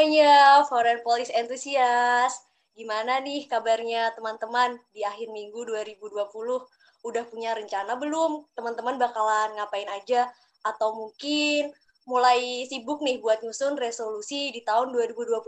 semuanya, Foreign Police Enthusiast. Gimana nih kabarnya teman-teman di akhir minggu 2020? Udah punya rencana belum? Teman-teman bakalan ngapain aja? Atau mungkin mulai sibuk nih buat nyusun resolusi di tahun 2021?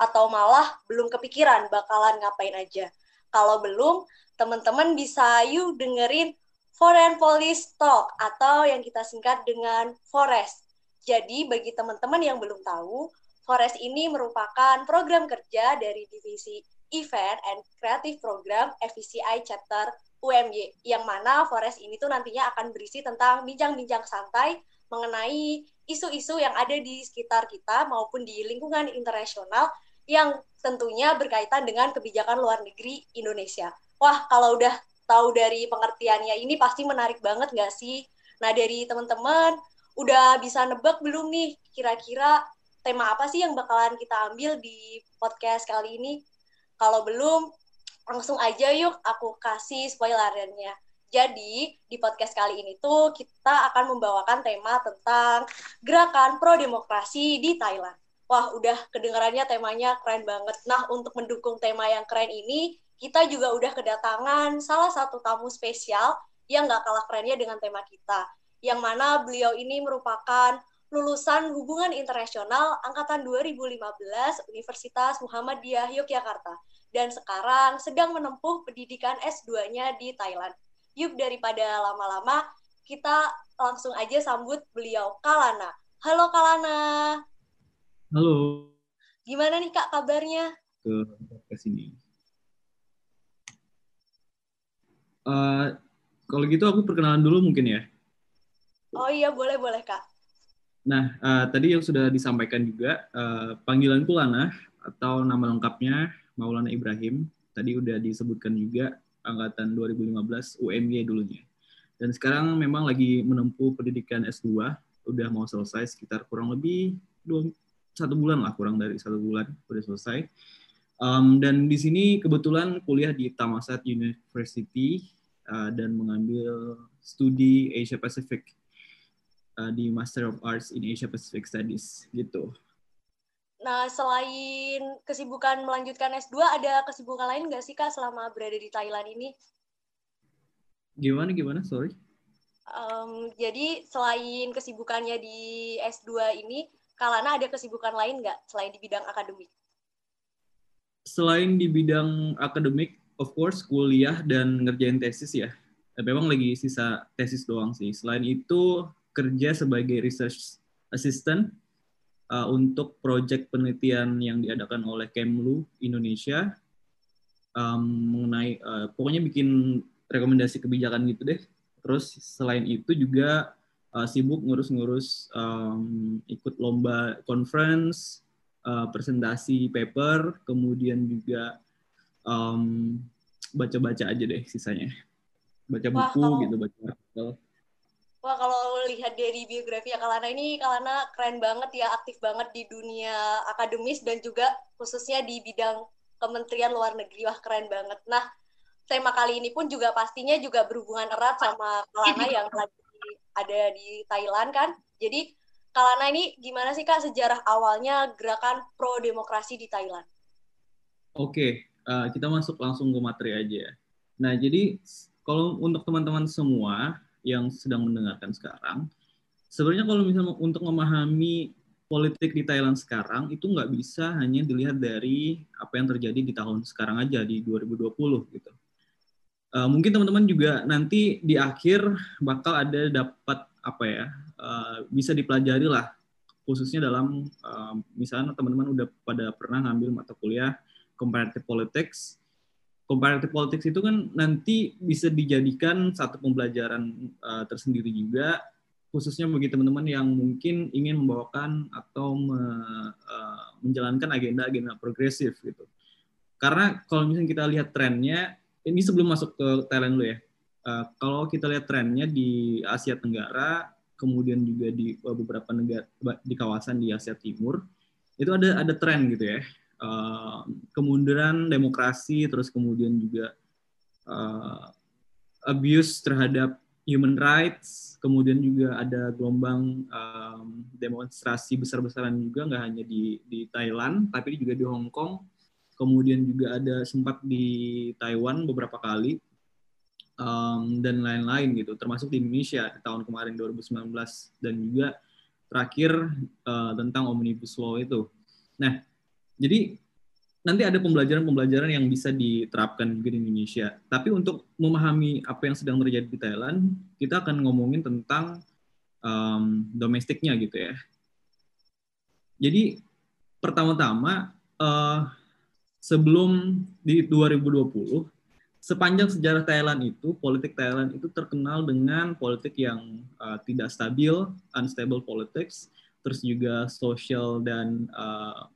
Atau malah belum kepikiran bakalan ngapain aja? Kalau belum, teman-teman bisa yuk dengerin Foreign Police Talk atau yang kita singkat dengan Forest jadi bagi teman-teman yang belum tahu, Forest ini merupakan program kerja dari divisi Event and Creative Program FVCI Chapter UMY, yang mana Forest ini tuh nantinya akan berisi tentang bincang-bincang santai mengenai isu-isu yang ada di sekitar kita maupun di lingkungan internasional yang tentunya berkaitan dengan kebijakan luar negeri Indonesia. Wah, kalau udah tahu dari pengertiannya ini pasti menarik banget nggak sih? Nah, dari teman-teman, udah bisa nebak belum nih kira-kira tema apa sih yang bakalan kita ambil di podcast kali ini? Kalau belum, langsung aja yuk aku kasih spoilernya. Jadi, di podcast kali ini tuh kita akan membawakan tema tentang gerakan pro-demokrasi di Thailand. Wah, udah kedengarannya temanya keren banget. Nah, untuk mendukung tema yang keren ini, kita juga udah kedatangan salah satu tamu spesial yang gak kalah kerennya dengan tema kita yang mana beliau ini merupakan lulusan hubungan internasional angkatan 2015 Universitas Muhammadiyah Yogyakarta dan sekarang sedang menempuh pendidikan S2-nya di Thailand. Yuk daripada lama-lama kita langsung aja sambut beliau Kalana. Halo Kalana. Halo. Gimana nih Kak kabarnya? Ke ke sini. Uh, kalau gitu aku perkenalan dulu mungkin ya. Oh iya, boleh boleh kak. Nah, uh, tadi yang sudah disampaikan juga uh, panggilanku Lana atau nama lengkapnya Maulana Ibrahim. Tadi udah disebutkan juga angkatan 2015 UMY dulunya. Dan sekarang memang lagi menempuh pendidikan S2, udah mau selesai sekitar kurang lebih dua, satu bulan lah, kurang dari satu bulan udah selesai. Um, dan di sini kebetulan kuliah di Tamasat University uh, dan mengambil studi Asia Pacific uh, di Master of Arts in Asia Pacific Studies gitu. Nah, selain kesibukan melanjutkan S2, ada kesibukan lain nggak sih Kak selama berada di Thailand ini? Gimana, gimana? Sorry. Um, jadi, selain kesibukannya di S2 ini, Kalana ada kesibukan lain nggak selain di bidang akademik? Selain di bidang akademik, of course, kuliah dan ngerjain tesis ya. Memang lagi sisa tesis doang sih. Selain itu, kerja sebagai research assistant uh, untuk proyek penelitian yang diadakan oleh Kemlu Indonesia um, mengenai uh, pokoknya bikin rekomendasi kebijakan gitu deh. Terus selain itu juga uh, sibuk ngurus-ngurus um, ikut lomba conference, uh, presentasi paper, kemudian juga um, baca-baca aja deh sisanya. Baca buku Wah, gitu, baca artikel. Wah kalau lihat dari biografi ya Kalana ini, Kalana keren banget ya, aktif banget di dunia akademis dan juga khususnya di bidang Kementerian Luar Negeri. Wah keren banget. Nah, tema kali ini pun juga pastinya juga berhubungan erat sama Kalana yang lagi ada di Thailand kan. Jadi Kalana ini gimana sih Kak sejarah awalnya gerakan pro demokrasi di Thailand? Oke, uh, kita masuk langsung ke materi aja. Nah, jadi kalau untuk teman-teman semua yang sedang mendengarkan sekarang, sebenarnya kalau misalnya untuk memahami politik di Thailand sekarang itu nggak bisa hanya dilihat dari apa yang terjadi di tahun sekarang aja di 2020 gitu. Uh, mungkin teman-teman juga nanti di akhir bakal ada dapat apa ya uh, bisa dipelajari lah khususnya dalam uh, misalnya teman-teman udah pada pernah ngambil mata kuliah comparative politics comparative politics itu kan nanti bisa dijadikan satu pembelajaran uh, tersendiri juga khususnya bagi teman-teman yang mungkin ingin membawakan atau me, uh, menjalankan agenda-agenda progresif gitu. Karena kalau misalnya kita lihat trennya, ini sebelum masuk ke Thailand dulu ya. Uh, kalau kita lihat trennya di Asia Tenggara, kemudian juga di beberapa negara di kawasan di Asia Timur, itu ada ada tren gitu ya uh, kemunduran demokrasi, terus kemudian juga uh, abuse terhadap human rights, kemudian juga ada gelombang um, demonstrasi besar-besaran juga nggak hanya di di Thailand, tapi juga di Hong Kong, kemudian juga ada sempat di Taiwan beberapa kali um, dan lain-lain gitu, termasuk di Indonesia tahun kemarin 2019 dan juga terakhir uh, tentang omnibus law itu. Nah, jadi nanti ada pembelajaran-pembelajaran yang bisa diterapkan juga di Indonesia. Tapi untuk memahami apa yang sedang terjadi di Thailand, kita akan ngomongin tentang um, domestiknya gitu ya. Jadi pertama-tama uh, sebelum di 2020 sepanjang sejarah Thailand itu politik Thailand itu terkenal dengan politik yang uh, tidak stabil, unstable politics, terus juga social dan uh,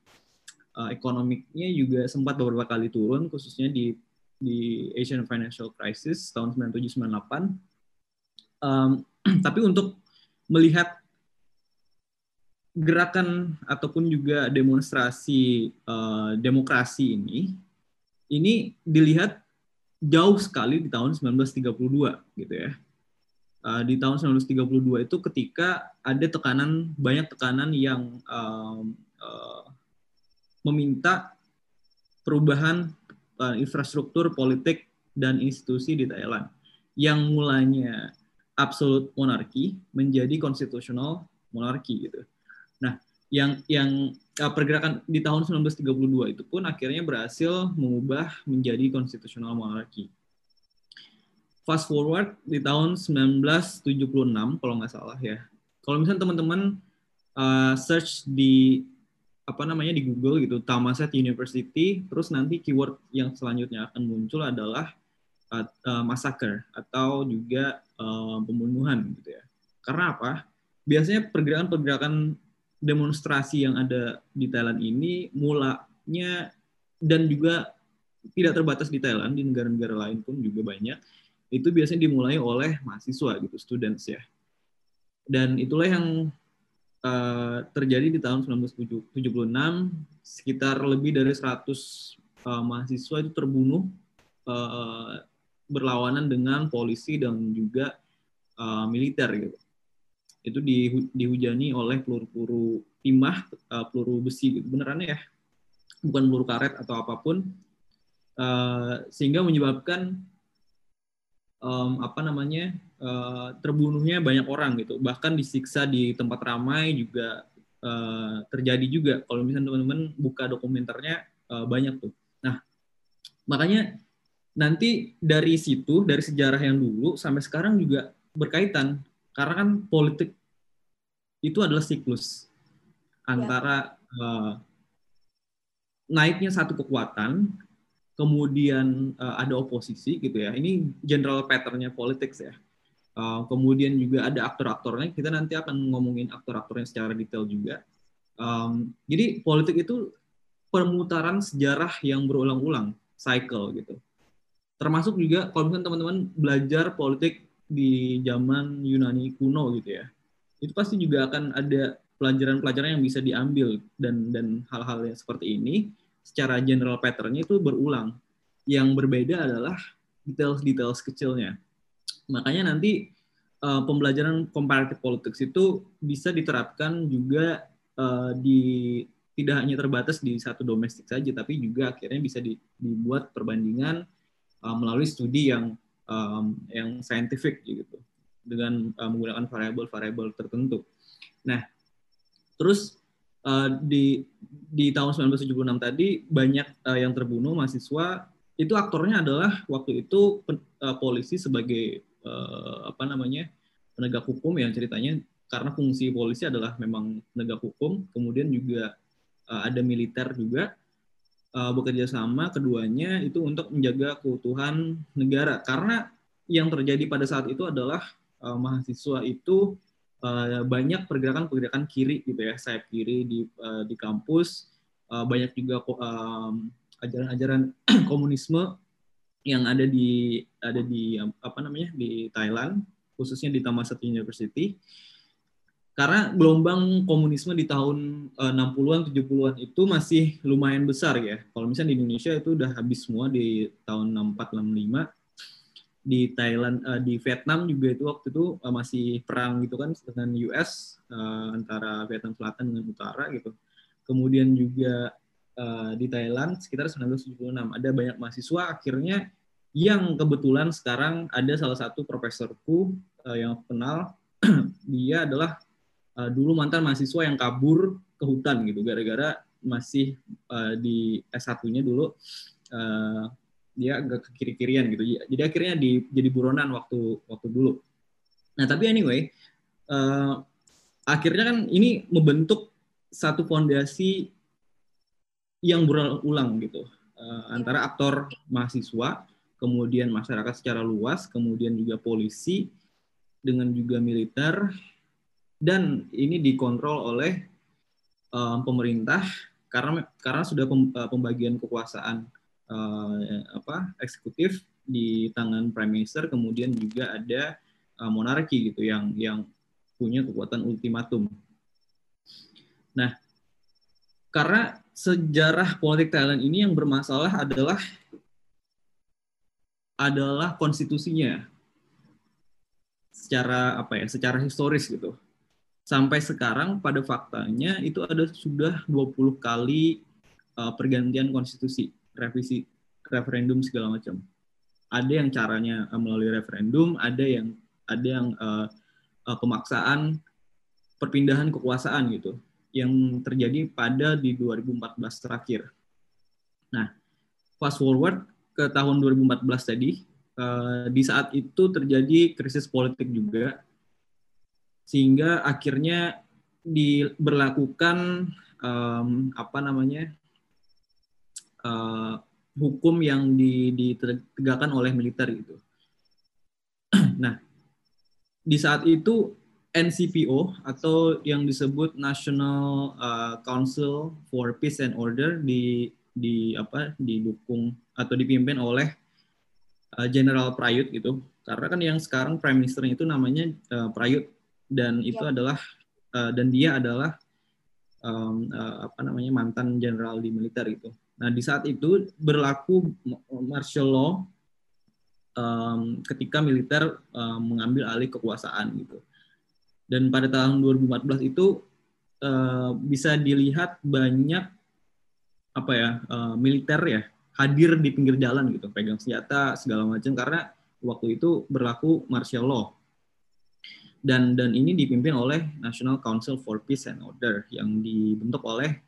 uh, ekonomiknya juga sempat beberapa kali turun khususnya di di Asian Financial Crisis tahun 97-98. Um, tapi untuk melihat gerakan ataupun juga demonstrasi uh, demokrasi ini, ini dilihat jauh sekali di tahun 1932 gitu ya. Uh, di tahun 1932 itu ketika ada tekanan banyak tekanan yang um, uh, meminta perubahan uh, infrastruktur politik dan institusi di Thailand yang mulanya absolut monarki menjadi konstitusional monarki gitu. Nah, yang yang uh, pergerakan di tahun 1932 itu pun akhirnya berhasil mengubah menjadi konstitusional monarki. Fast forward di tahun 1976 kalau nggak salah ya. Kalau misalnya teman-teman uh, search di apa namanya di Google gitu. Thammasat University. Terus nanti keyword yang selanjutnya akan muncul adalah uh, uh, massacre atau juga uh, pembunuhan gitu ya. Karena apa? Biasanya pergerakan-pergerakan demonstrasi yang ada di Thailand ini mulanya dan juga tidak terbatas di Thailand di negara-negara lain pun juga banyak itu biasanya dimulai oleh mahasiswa gitu students ya. Dan itulah yang uh, terjadi di tahun 1976 sekitar lebih dari 100 uh, eh, mahasiswa itu terbunuh uh, berlawanan dengan polisi dan juga uh, militer gitu. Itu di, dihujani oleh peluru-peluru timah, peluru besi gitu. Beneran ya? Bukan peluru karet atau apa pun. Sehingga menyebabkan um, apa namanya uh, terbunuhnya banyak orang gitu. Bahkan disiksa di tempat ramai juga uh, terjadi juga. Kalau misalnya teman-teman buka dokumenternya uh, banyak tuh. Nah makanya nanti dari situ dari sejarah yang dulu sampai sekarang juga berkaitan. Karena kan politik itu adalah siklus antara ya. uh, naiknya satu kekuatan kemudian uh, ada oposisi gitu ya. Ini general patternnya politics ya. Uh, kemudian juga ada aktor-aktornya. Kita nanti akan ngomongin aktor-aktornya secara detail juga. Um, jadi politik itu permutaran sejarah yang berulang-ulang, cycle gitu. Termasuk juga kalau misalnya teman-teman belajar politik di zaman Yunani kuno gitu ya, itu pasti juga akan ada pelajaran-pelajaran yang bisa diambil dan dan hal-hal yang seperti ini secara general patternnya itu berulang. Yang berbeda adalah details-details kecilnya. Makanya nanti uh, pembelajaran comparative politics itu bisa diterapkan juga uh, di tidak hanya terbatas di satu domestik saja, tapi juga akhirnya bisa di, dibuat perbandingan uh, melalui studi yang um, yang scientific gitu dengan uh, menggunakan variabel-variabel tertentu. Nah, terus uh, di di tahun 1976 tadi banyak uh, yang terbunuh mahasiswa. Itu aktornya adalah waktu itu pen, uh, polisi sebagai uh, apa namanya penegak hukum yang ceritanya. Karena fungsi polisi adalah memang penegak hukum. Kemudian juga uh, ada militer juga uh, bekerja sama. Keduanya itu untuk menjaga keutuhan negara. Karena yang terjadi pada saat itu adalah uh, mahasiswa itu uh, banyak pergerakan-pergerakan kiri gitu ya sayap kiri di uh, di kampus. Uh, banyak juga ajaran-ajaran komunisme yang ada di ada di apa namanya di Thailand khususnya di Thammasat University. Karena gelombang komunisme di tahun uh, 60-an 70-an itu masih lumayan besar ya. Kalau misalnya di Indonesia itu udah habis semua di tahun 64 65 di Thailand uh, di Vietnam juga itu waktu itu uh, masih perang gitu kan dengan US uh, antara Vietnam Selatan dengan Utara gitu. Kemudian juga uh, di Thailand sekitar 1976 ada banyak mahasiswa akhirnya yang kebetulan sekarang ada salah satu profesorku uh, yang kenal. Dia adalah uh, dulu mantan mahasiswa yang kabur ke hutan gitu gara-gara masih uh, di S1-nya dulu uh, dia agak ke kiri-kirian gitu. Jadi akhirnya di, jadi buronan waktu waktu dulu. Nah tapi anyway, uh, akhirnya kan ini membentuk satu fondasi yang berulang gitu uh, antara aktor mahasiswa, kemudian masyarakat secara luas, kemudian juga polisi dengan juga militer dan ini dikontrol oleh uh, pemerintah karena karena sudah pembagian kekuasaan uh, apa eksekutif di tangan prime minister kemudian juga ada uh, monarki gitu yang yang punya kekuatan ultimatum. Nah, karena sejarah politik Thailand ini yang bermasalah adalah adalah konstitusinya. Secara apa ya secara historis gitu. Sampai sekarang pada faktanya itu ada sudah 20 kali uh, pergantian konstitusi revisi referendum segala macam. Ada yang caranya uh, melalui referendum, ada yang ada yang uh, uh, pemaksaan perpindahan kekuasaan gitu yang terjadi pada di 2014 terakhir. Nah, fast forward ke tahun 2014 tadi, uh, di saat itu terjadi krisis politik juga, sehingga akhirnya diberlakukan um, apa namanya uh, hukum yang ditegakkan oleh militer gitu. nah, di saat itu NCPO atau yang disebut National uh, Council for Peace and Order di di apa didukung atau dipimpin oleh uh, General Prayut gitu. Karena kan yang sekarang Prime Minister itu namanya uh, Prayut dan itu yep. adalah uh, dan dia adalah um, uh, apa namanya mantan jenderal di militer itu. Nah, di saat itu berlaku martial law um, ketika militer um, mengambil alih kekuasaan gitu. Dan pada tahun 2014 itu uh, bisa dilihat banyak apa ya uh, militer ya hadir di pinggir jalan gitu, pegang senjata segala macam karena waktu itu berlaku martial law. Dan dan ini dipimpin oleh National Council for Peace and Order yang dibentuk oleh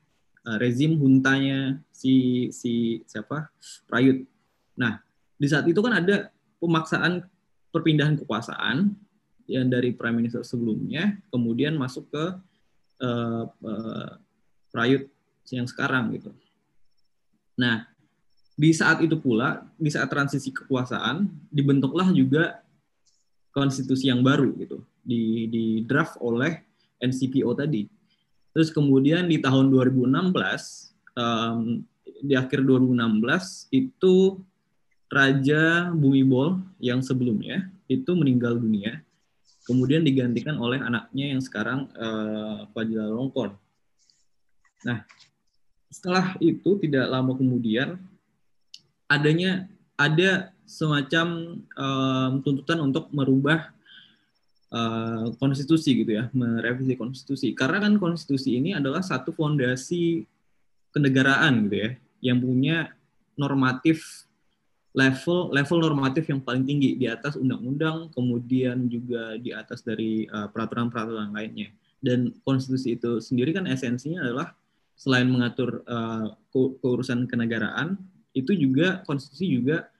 uh, rezim huntanya si si siapa Prayut. Nah, di saat itu kan ada pemaksaan perpindahan kekuasaan yang dari prime minister sebelumnya kemudian masuk ke uh, uh, Prayut yang sekarang gitu. Nah, di saat itu pula, di saat transisi kekuasaan, dibentuklah juga konstitusi yang baru gitu, di, di draft oleh NCPO tadi. Terus kemudian di tahun 2016, um, di akhir 2016 itu Raja Bumibol yang sebelumnya itu meninggal dunia, kemudian digantikan oleh anaknya yang sekarang uh, Fajila Longkor. Nah, setelah itu tidak lama kemudian adanya ada semacam um, tuntutan untuk merubah uh, konstitusi gitu ya, merevisi konstitusi. Karena kan konstitusi ini adalah satu fondasi kenegaraan gitu ya, yang punya normatif level level normatif yang paling tinggi di atas undang-undang, kemudian juga di atas dari uh, peraturan-peraturan lainnya. Dan konstitusi itu sendiri kan esensinya adalah selain mengatur uh, keurusan kenegaraan, itu juga konstitusi juga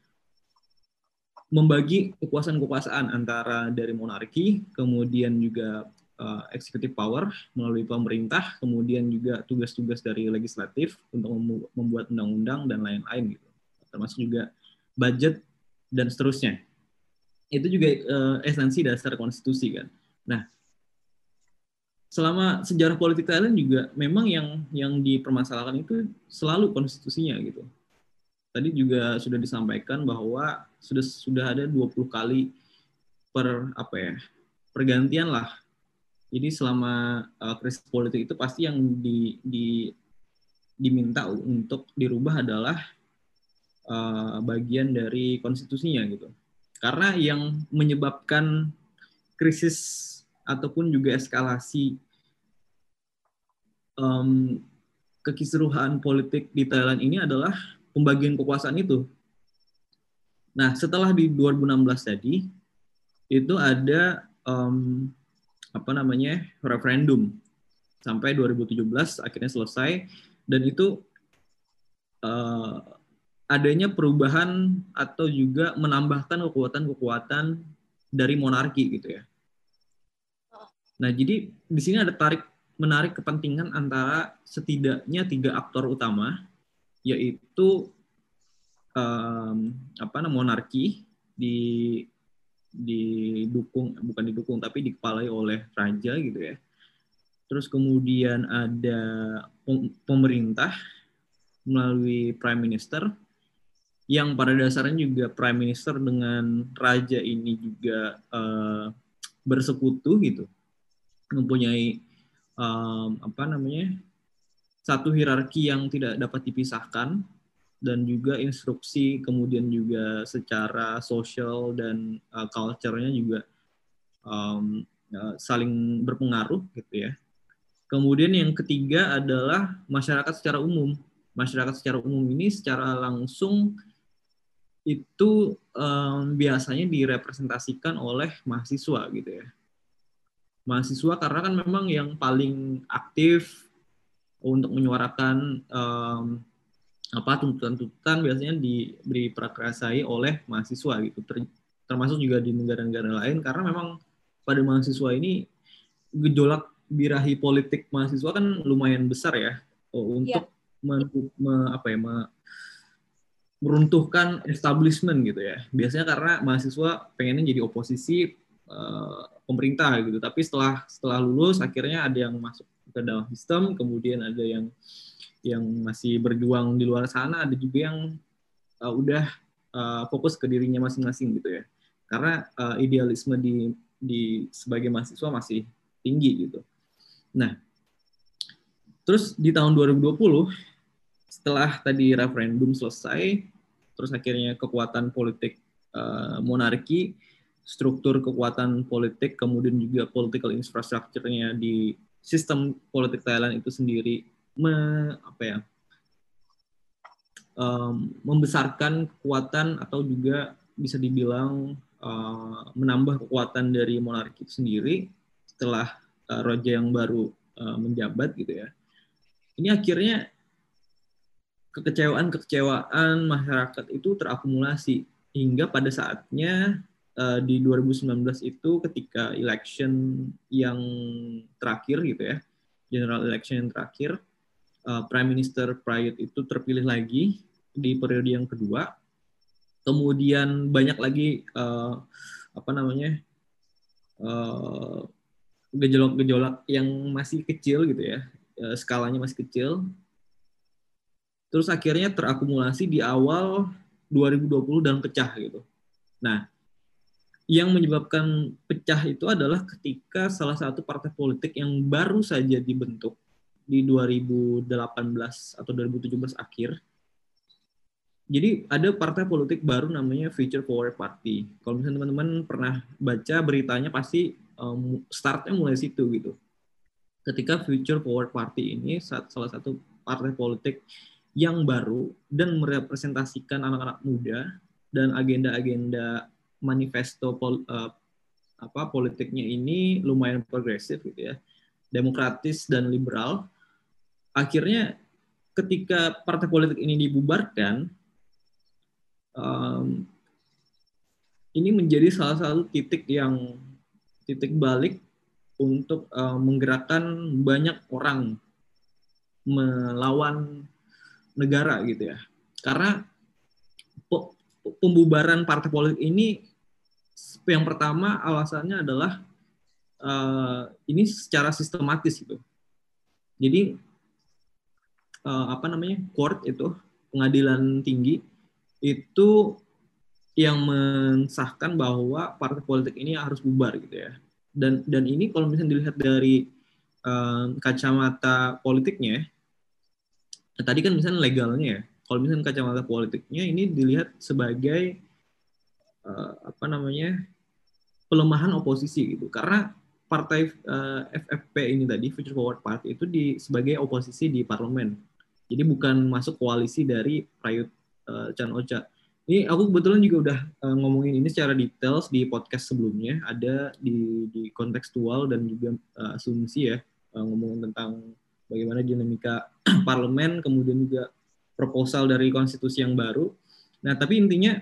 membagi kekuasaan-kekuasaan antara dari monarki, kemudian juga uh, executive power melalui pemerintah, kemudian juga tugas-tugas dari legislatif untuk membuat undang-undang dan lain-lain gitu. Termasuk juga budget dan seterusnya. Itu juga uh, esensi dasar konstitusi kan. Nah, selama sejarah politik Thailand juga memang yang yang dipermasalahkan itu selalu konstitusinya gitu tadi juga sudah disampaikan bahwa sudah sudah ada 20 kali per apa ya pergantian lah. Jadi selama uh, krisis politik itu pasti yang di, di diminta untuk dirubah adalah uh, bagian dari konstitusinya gitu. Karena yang menyebabkan krisis ataupun juga eskalasi um, kekisruhan politik di Thailand ini adalah pembagian kekuasaan itu. Nah, setelah di 2016 tadi, itu ada um, apa namanya referendum sampai 2017 akhirnya selesai dan itu uh, adanya perubahan atau juga menambahkan kekuatan-kekuatan dari monarki gitu ya. Nah jadi di sini ada tarik menarik kepentingan antara setidaknya tiga aktor utama yaitu um, apa namanya monarki di didukung bukan didukung tapi dikepalai oleh raja gitu ya. Terus kemudian ada pemerintah melalui prime minister yang pada dasarnya juga prime minister dengan raja ini juga uh, bersekutu gitu. Mempunyai um, apa namanya? satu hierarki yang tidak dapat dipisahkan dan juga instruksi kemudian juga secara sosial dan uh, culture-nya juga um, uh, saling berpengaruh gitu ya. Kemudian yang ketiga adalah masyarakat secara umum. Masyarakat secara umum ini secara langsung itu um, biasanya direpresentasikan oleh mahasiswa gitu ya. Mahasiswa karena kan memang yang paling aktif untuk menyuarakan um, apa tuntutan-tuntutan biasanya diberi prakerasai oleh mahasiswa gitu. Ter, termasuk juga di negara-negara lain karena memang pada mahasiswa ini gejolak birahi politik mahasiswa kan lumayan besar ya. Oh, untuk yeah. men, me, apa ya me, meruntuhkan establishment gitu ya. Biasanya karena mahasiswa pengennya jadi oposisi uh, pemerintah gitu. Tapi setelah setelah lulus akhirnya ada yang masuk ke dalam sistem kemudian ada yang yang masih berjuang di luar sana ada juga yang uh, udah uh, fokus ke dirinya masing-masing gitu ya. Karena uh, idealisme di di sebagai mahasiswa masih tinggi gitu. Nah terus di tahun 2020 setelah tadi referendum selesai terus akhirnya kekuatan politik uh, monarki struktur kekuatan politik kemudian juga political infrastructure-nya di sistem politik Thailand itu sendiri me, apa ya um, membesarkan kekuatan atau juga bisa dibilang uh, menambah kekuatan dari monarki itu sendiri setelah uh, raja yang baru uh, menjabat gitu ya. Ini akhirnya kekecewaan-kekecewaan masyarakat itu terakumulasi hingga pada saatnya uh, di 2019 itu ketika election yang terakhir gitu ya, general election yang terakhir, uh, Prime Minister Prayut itu terpilih lagi di periode yang kedua. Kemudian banyak lagi uh, apa namanya uh, gejolak-gejolak yang masih kecil gitu ya, uh, skalanya masih kecil. Terus akhirnya terakumulasi di awal 2020 dan pecah gitu. Nah, yang menyebabkan pecah itu adalah ketika salah satu partai politik yang baru saja dibentuk di 2018 atau 2017 akhir. Jadi ada partai politik baru namanya Future Forward Party. Kalau misalnya teman-teman pernah baca beritanya pasti um, startnya mulai situ gitu. Ketika Future Forward Party ini salah satu partai politik yang baru dan merepresentasikan anak-anak muda dan agenda-agenda manifesto pol, uh, apa politiknya ini lumayan progresif gitu ya, demokratis dan liberal akhirnya ketika partai politik ini dibubarkan, um, ini menjadi salah satu titik yang titik balik untuk uh, menggerakkan banyak orang melawan negara gitu ya. Karena pembubaran partai politik ini yang pertama alasannya adalah uh, ini secara sistematis gitu. Jadi uh, apa namanya court itu pengadilan tinggi itu yang mensahkan bahwa partai politik ini harus bubar gitu ya. Dan dan ini kalau misalnya dilihat dari uh, kacamata politiknya nah, tadi kan misalnya legalnya ya. Kalau misalnya kacamata politiknya ini dilihat sebagai uh, apa namanya pelemahan oposisi gitu. Karena partai uh, FFP ini tadi Future Forward Party itu di sebagai oposisi di parlemen jadi bukan masuk koalisi dari Prayut uh, Chan Ocha. Ini aku kebetulan juga udah uh, ngomongin ini secara details di podcast sebelumnya. Ada di di kontekstual dan juga uh, asumsi ya uh, ngomongin tentang bagaimana dinamika parlemen kemudian juga proposal dari konstitusi yang baru. Nah tapi intinya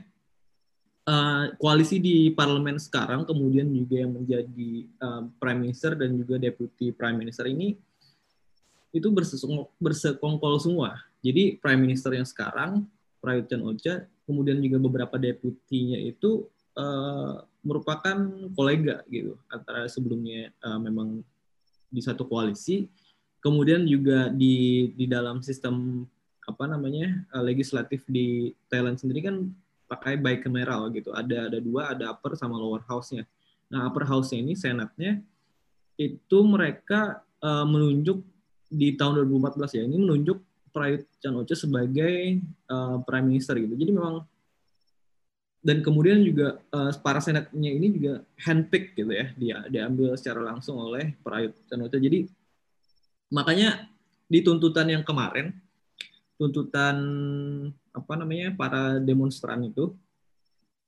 uh, koalisi di parlemen sekarang kemudian juga yang menjadi uh, prime minister dan juga deputy prime minister ini itu bersekongkol semua. Jadi prime minister yang sekarang Prayut Chan Ocha, kemudian juga beberapa deputinya itu uh, merupakan kolega gitu antara sebelumnya uh, memang di satu koalisi, kemudian juga di di dalam sistem apa namanya uh, legislatif di Thailand sendiri kan pakai bicameral gitu. Ada ada dua, ada upper sama lower house-nya. Nah, upper house-nya ini senatnya itu mereka uh, menunjuk di tahun 2014 ya. Ini menunjuk Prayut Chan Ocha sebagai uh, prime minister gitu. Jadi memang dan kemudian juga uh, para senatnya ini juga handpick gitu ya. Dia diambil secara langsung oleh Prayut Chan Ocha. Jadi makanya di tuntutan yang kemarin tuntutan apa namanya para demonstran itu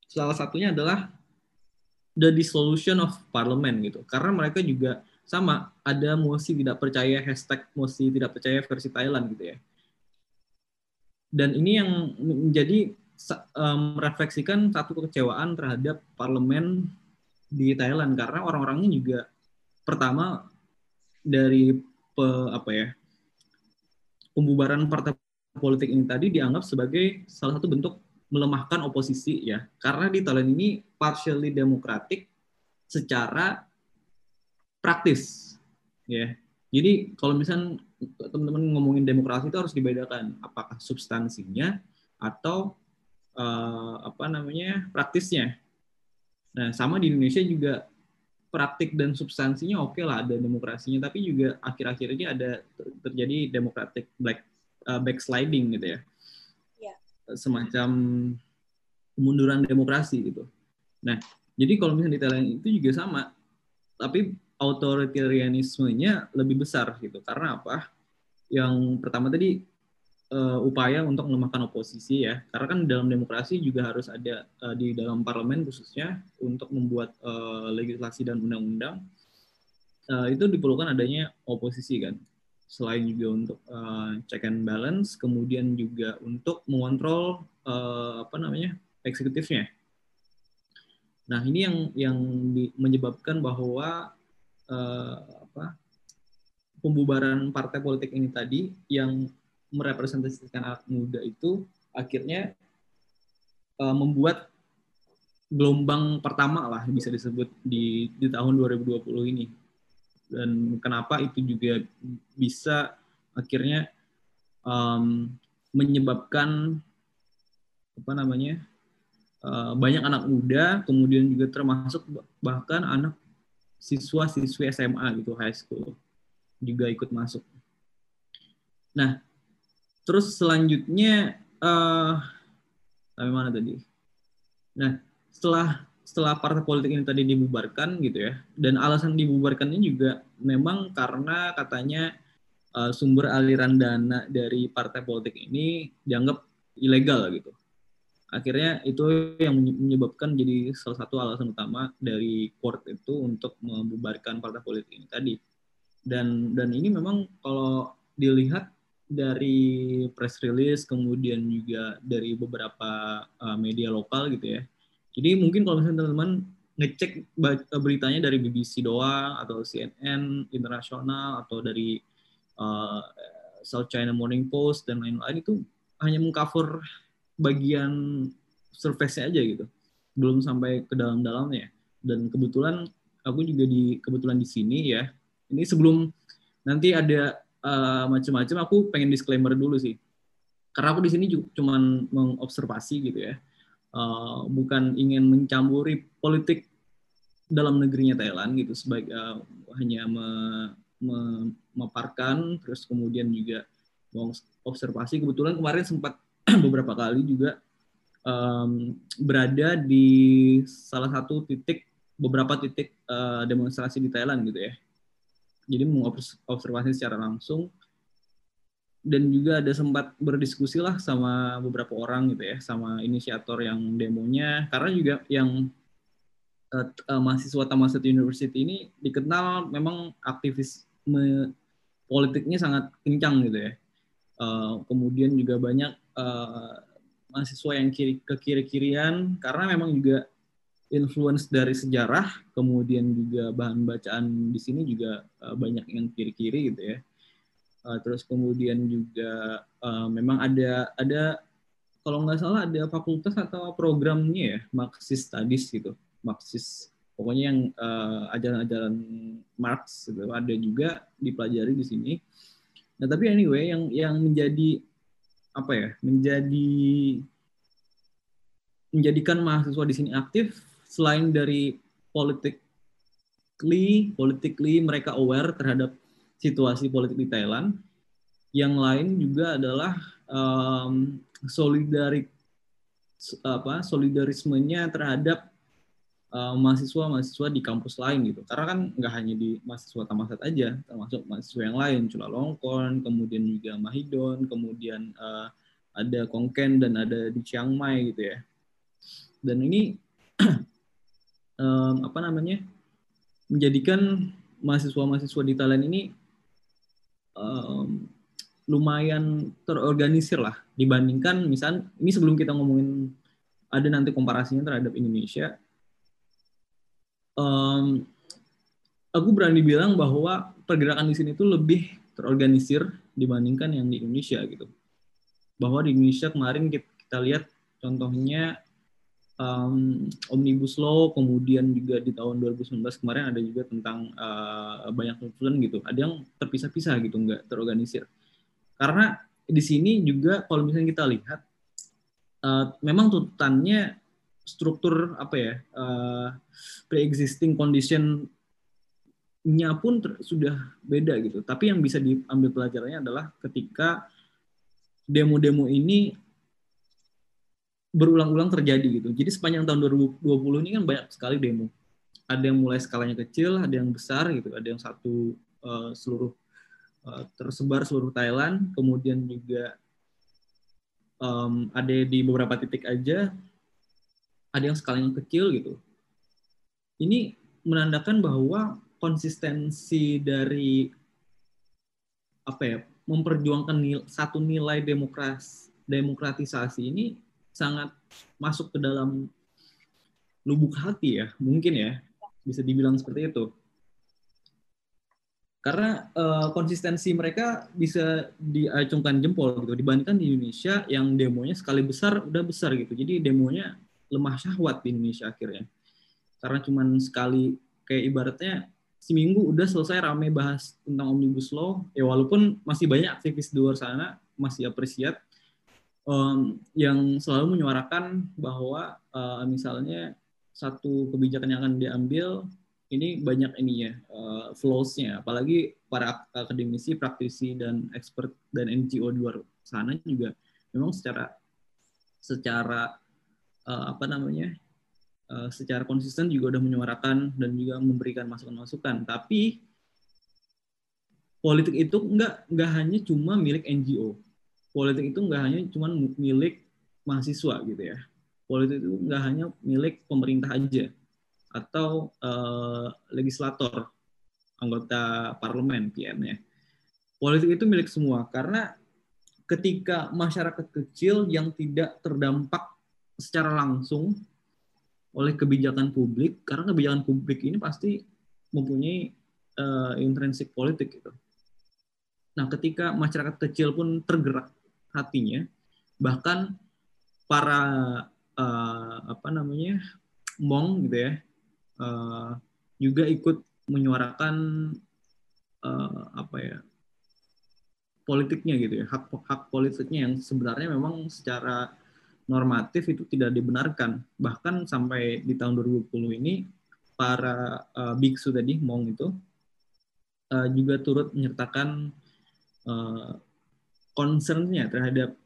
salah satunya adalah the dissolution of parliament gitu karena mereka juga sama ada mosi tidak percaya hashtag mosi tidak percaya versi Thailand gitu ya. Dan ini yang menjadi merefleksikan satu kekecewaan terhadap parlemen di Thailand. Karena orang-orangnya juga pertama dari pe, apa ya pembubaran partai politik ini tadi dianggap sebagai salah satu bentuk melemahkan oposisi ya. Karena di Thailand ini partially demokratik secara praktis ya jadi kalau misalnya teman-teman ngomongin demokrasi itu harus dibedakan apakah substansinya atau uh, apa namanya praktisnya nah sama di Indonesia juga praktik dan substansinya oke okay lah ada demokrasinya tapi juga akhir-akhir ini ada terjadi demokratik black uh, backsliding gitu ya. Yeah. Semacam kemunduran demokrasi gitu. Nah, jadi kalau misalnya di Thailand itu juga sama, tapi authoritarianismenya lebih besar gitu. Karena apa? Yang pertama tadi uh, upaya untuk melemahkan oposisi ya. Karena kan dalam demokrasi juga harus ada uh, di dalam parlemen khususnya untuk membuat uh, legislasi dan undang-undang uh, itu diperlukan adanya oposisi kan selain juga untuk uh, check and balance, kemudian juga untuk mengontrol uh, apa namanya eksekutifnya. Nah ini yang yang menyebabkan bahwa uh, apa pembubaran partai politik ini tadi yang merepresentasikan anak muda itu akhirnya uh, membuat gelombang pertama lah bisa disebut di di tahun 2020 ini. Dan kenapa itu juga bisa akhirnya um, menyebabkan apa namanya uh, banyak anak muda kemudian juga termasuk bahkan anak siswa-siswi SMA gitu high school juga ikut masuk. Nah, terus selanjutnya uh, sampai mana tadi? Nah, setelah setelah partai politik ini tadi dibubarkan gitu ya dan alasan dibubarkannya juga memang karena katanya uh, sumber aliran dana dari partai politik ini dianggap ilegal gitu akhirnya itu yang menyebabkan jadi salah satu alasan utama dari court itu untuk membubarkan partai politik ini tadi. Dan dan ini memang kalau dilihat dari press release kemudian juga dari beberapa uh, media lokal gitu ya. Jadi mungkin kalau misalnya teman-teman ngecek beritanya dari BBC doang atau CNN internasional atau dari uh, South China Morning Post dan lain-lain itu hanya mengcover bagian surface-nya aja gitu. Belum sampai ke dalam-dalamnya. Dan kebetulan aku juga di kebetulan di sini ya. Ini sebelum nanti ada uh, macam-macam aku pengen disclaimer dulu sih. Karena aku di sini cuma mengobservasi gitu ya uh, bukan ingin mencampuri politik dalam negerinya Thailand gitu sebagai uh, hanya me, me, memaparkan terus kemudian juga observasi kebetulan kemarin sempat beberapa kali juga um, berada di salah satu titik beberapa titik uh, demonstrasi di Thailand gitu ya. Jadi mengobservasi secara langsung dan juga ada sempat berdiskusi lah sama beberapa orang gitu ya, sama inisiator yang demonya karena juga yang uh, uh, mahasiswa Thammasat University ini dikenal memang aktivisme politiknya sangat kencang gitu ya. Uh, kemudian juga banyak uh, mahasiswa yang kiri ke kiri-kirian karena memang juga influence dari sejarah, kemudian juga bahan bacaan di sini juga uh, banyak yang kiri-kiri gitu ya. Uh, terus kemudian juga uh, memang ada ada kalau nggak salah ada fakultas atau programnya ya Marxist Studies gitu, Marxist pokoknya yang uh, ajaran-ajaran Marx gitu ada juga dipelajari di sini. Nah tapi anyway yang yang menjadi apa ya menjadi menjadikan mahasiswa di sini aktif selain dari politically politically mereka aware terhadap situasi politik di Thailand. Yang lain juga adalah um, solidarik apa solidarismenya terhadap mahasiswa-mahasiswa di kampus lain gitu. Karena kan nggak hanya di mahasiswa Tamasat aja termasuk mahasiswa yang lain Chulalongkorn kemudian juga Mahidon kemudian uh, ada Kongken dan ada di Chiang Mai gitu ya. Dan ini um, apa namanya menjadikan mahasiswa-mahasiswa di Thailand ini um, lumayan terorganisir lah. Dibandingkan misal ini sebelum kita ngomongin ada nanti komparasinya terhadap Indonesia um, aku berani bilang bahwa pergerakan di sini itu lebih terorganisir dibandingkan yang di Indonesia gitu. Bahwa di Indonesia kemarin kita, kita lihat contohnya um, omnibus law kemudian juga di tahun 2019 kemarin ada juga tentang uh, banyak tuntutan gitu. Ada yang terpisah-pisah gitu nggak terorganisir. Karena di sini juga kalau misalnya kita lihat uh, memang tuntutannya struktur apa ya uh, pre-existing condition nya pun ter, sudah beda gitu. Tapi yang bisa diambil pelajarannya adalah ketika demo-demo ini berulang-ulang terjadi gitu. Jadi sepanjang tahun 2020 ini kan banyak sekali demo. Ada yang mulai skalanya kecil, ada yang besar gitu, ada yang satu uh, seluruh uh, tersebar seluruh Thailand, kemudian juga um, ada di beberapa titik aja, ada yang skalanya kecil gitu. Ini menandakan bahwa konsistensi dari apa ya memperjuangkan nil, satu nilai demokrasi demokratisasi ini sangat masuk ke dalam lubuk hati ya, mungkin ya, bisa dibilang seperti itu. Karena uh, konsistensi mereka bisa diacungkan jempol gitu dibandingkan di Indonesia yang demonya sekali besar udah besar gitu. Jadi demonya lemah syahwat di Indonesia akhirnya. Karena cuman sekali kayak ibaratnya seminggu udah selesai rame bahas tentang omnibus law. Ya walaupun masih banyak aktivis di luar sana masih apresiat. Um, yang selalu menyuarakan bahwa uh, misalnya satu kebijakan yang akan diambil ini banyak ininya uh, flows-nya. Apalagi para akademisi, praktisi dan expert dan NGO di luar sana juga memang secara secara uh, apa namanya uh, secara konsisten juga udah menyuarakan dan juga memberikan masukan-masukan tapi politik itu enggak enggak hanya cuma milik NGO politik itu nggak hanya cuma milik mahasiswa gitu ya. Politik itu nggak hanya milik pemerintah aja atau uh, legislator, anggota parlemen PM-nya. Politik itu milik semua karena ketika masyarakat kecil yang tidak terdampak secara langsung oleh kebijakan publik, karena kebijakan publik ini pasti mempunyai uh, intrinsik politik gitu. Nah, ketika masyarakat kecil pun tergerak hatinya bahkan para uh, apa namanya mong gitu ya uh, juga ikut menyuarakan uh, apa ya politiknya gitu ya hak hak politiknya yang sebenarnya memang secara normatif itu tidak dibenarkan bahkan sampai di tahun 2020 ini para uh, biksu tadi mong itu uh, juga turut menyertakan uh, concernnya terhadap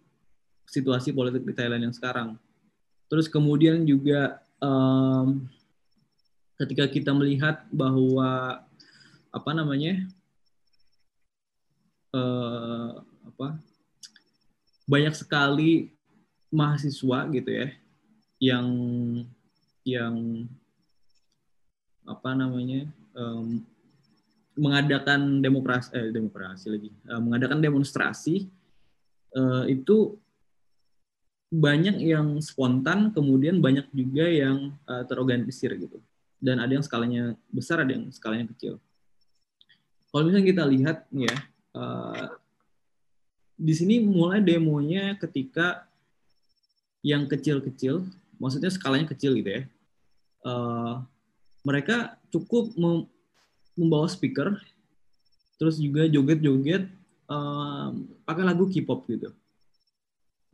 situasi politik di Thailand yang sekarang. Terus kemudian juga um, ketika kita melihat bahwa apa namanya uh, apa banyak sekali mahasiswa gitu ya yang yang apa namanya um, mengadakan demokrasi eh, demokrasi lagi uh, mengadakan demonstrasi uh, itu banyak yang spontan kemudian banyak juga yang uh, terorganisir gitu. Dan ada yang skalanya besar ada yang skalanya kecil. Kalau misalnya kita lihat ya uh, di sini mulai demonya ketika yang kecil-kecil maksudnya skalanya kecil gitu ya uh, mereka cukup membawa speaker, terus juga joget-joget um, pakai lagu K-pop gitu.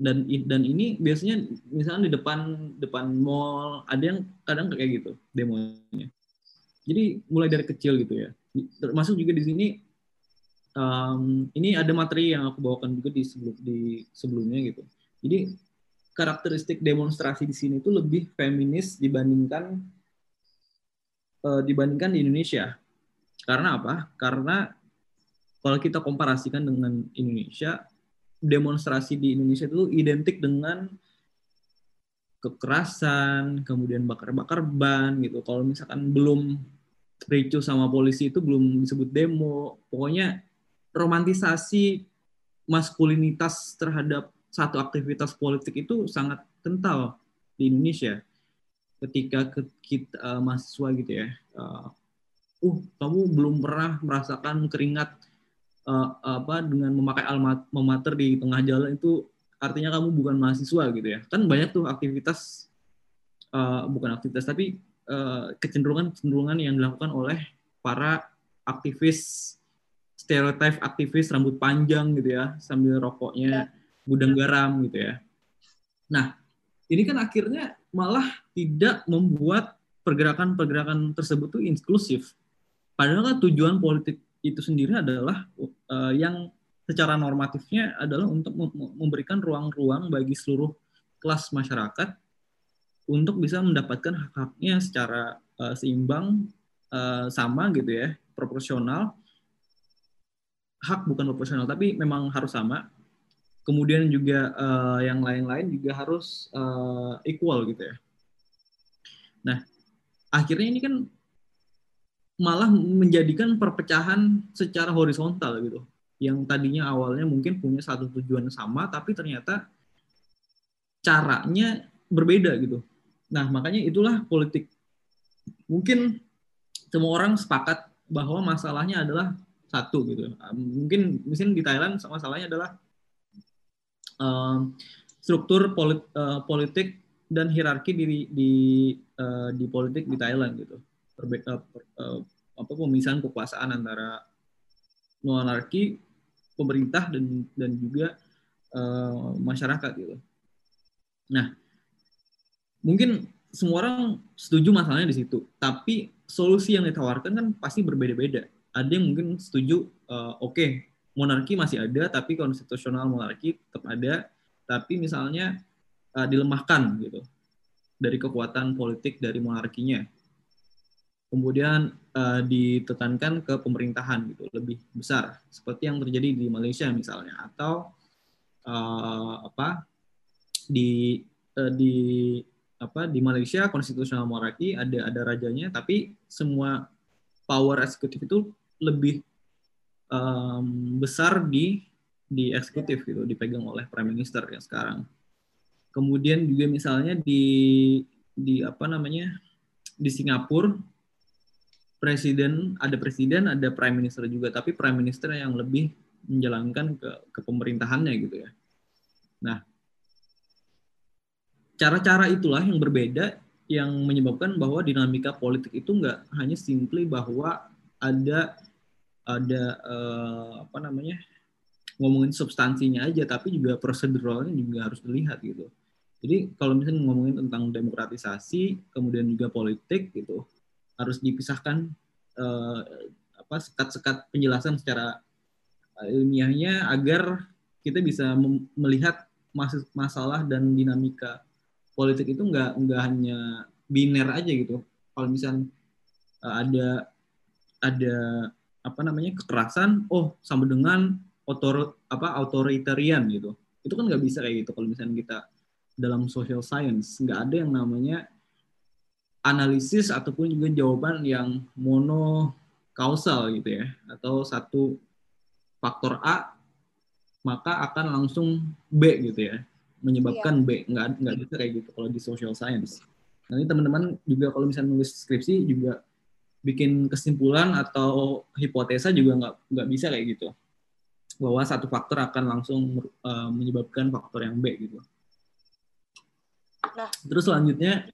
Dan dan ini biasanya misalnya di depan depan mall ada yang kadang kayak gitu demonya. Jadi mulai dari kecil gitu ya. Termasuk juga di sini um, ini ada materi yang aku bawakan juga di sebelum di sebelumnya gitu. Jadi karakteristik demonstrasi di sini itu lebih feminis dibandingkan uh, dibandingkan di Indonesia. Karena apa? Karena kalau kita komparasikan dengan Indonesia, demonstrasi di Indonesia itu identik dengan kekerasan, kemudian bakar-bakar ban gitu. Kalau misalkan belum ricu sama polisi itu belum disebut demo. Pokoknya romantisasi maskulinitas terhadap satu aktivitas politik itu sangat kental di Indonesia. Ketika kita uh, mahasiswa gitu ya, uh, uh kamu belum pernah merasakan keringat uh, apa dengan memakai alma mater di tengah jalan itu artinya kamu bukan mahasiswa gitu ya kan banyak tuh aktivitas uh, bukan aktivitas tapi uh, kecenderungan kecenderungan yang dilakukan oleh para aktivis stereotip aktivis rambut panjang gitu ya sambil rokoknya ya. Gudang garam gitu ya nah ini kan akhirnya malah tidak membuat pergerakan-pergerakan tersebut tuh inklusif Padahal kan tujuan politik itu sendiri adalah uh, yang secara normatifnya adalah untuk memberikan ruang-ruang bagi seluruh kelas masyarakat untuk bisa mendapatkan hak-haknya secara uh, seimbang, uh, sama gitu ya, proporsional. Hak bukan proporsional, tapi memang harus sama. Kemudian juga uh, yang lain-lain juga harus uh, equal gitu ya. Nah, akhirnya ini kan malah menjadikan perpecahan secara horizontal gitu. Yang tadinya awalnya mungkin punya satu tujuan sama, tapi ternyata caranya berbeda gitu. Nah, makanya itulah politik. Mungkin semua orang sepakat bahwa masalahnya adalah satu gitu. Mungkin mungkin di Thailand masalahnya adalah struktur polit, uh, politik dan hierarki di di uh, di politik di Thailand gitu. Perbe uh, uh, apa pemisahan kekuasaan antara monarki, pemerintah dan dan juga uh, masyarakat gitu. Nah, mungkin semua orang setuju masalahnya di situ, tapi solusi yang ditawarkan kan pasti berbeda-beda. Ada yang mungkin setuju, uh, oke, okay, monarki masih ada, tapi konstitusional monarki tetap ada, tapi misalnya uh, dilemahkan gitu dari kekuatan politik dari monarkinya. Kemudian uh, ditekankan ke pemerintahan gitu lebih besar seperti yang terjadi di Malaysia misalnya atau uh, apa di uh, di apa di Malaysia konstitusional monarki ada ada rajanya tapi semua power eksekutif itu lebih um, besar di di eksekutif gitu dipegang oleh prime minister yang sekarang. Kemudian juga misalnya di di apa namanya di Singapura presiden ada presiden ada prime minister juga tapi prime minister yang lebih menjalankan ke ke pemerintahannya gitu ya. Nah cara-cara itulah yang berbeda yang menyebabkan bahwa dinamika politik itu nggak hanya simply bahwa ada ada uh, apa namanya ngomongin substansinya aja tapi juga proseduralnya juga harus dilihat gitu. Jadi kalau misalnya ngomongin tentang demokratisasi kemudian juga politik gitu harus dipisahkan uh, apa sekat-sekat penjelasan secara eh, ilmiahnya agar kita bisa melihat mas masalah dan dinamika politik itu nggak nggak hanya biner aja gitu. Kalau misal uh, ada ada apa namanya kekerasan oh sama dengan otor apa authoritarian gitu. Itu kan nggak bisa kayak gitu kalau misalnya kita dalam social science. Nggak ada yang namanya analisis ataupun juga jawaban yang mono kausal gitu ya. Atau satu faktor A maka akan langsung B gitu ya. Menyebabkan iya. B. Nggak nggak bisa kayak gitu kalau di social science. Nanti teman-teman juga kalau misalnya nulis skripsi juga bikin kesimpulan atau hipotesa juga nggak nggak bisa kayak gitu bahwa satu faktor akan langsung uh, menyebabkan faktor yang B gitu. Nah, terus selanjutnya,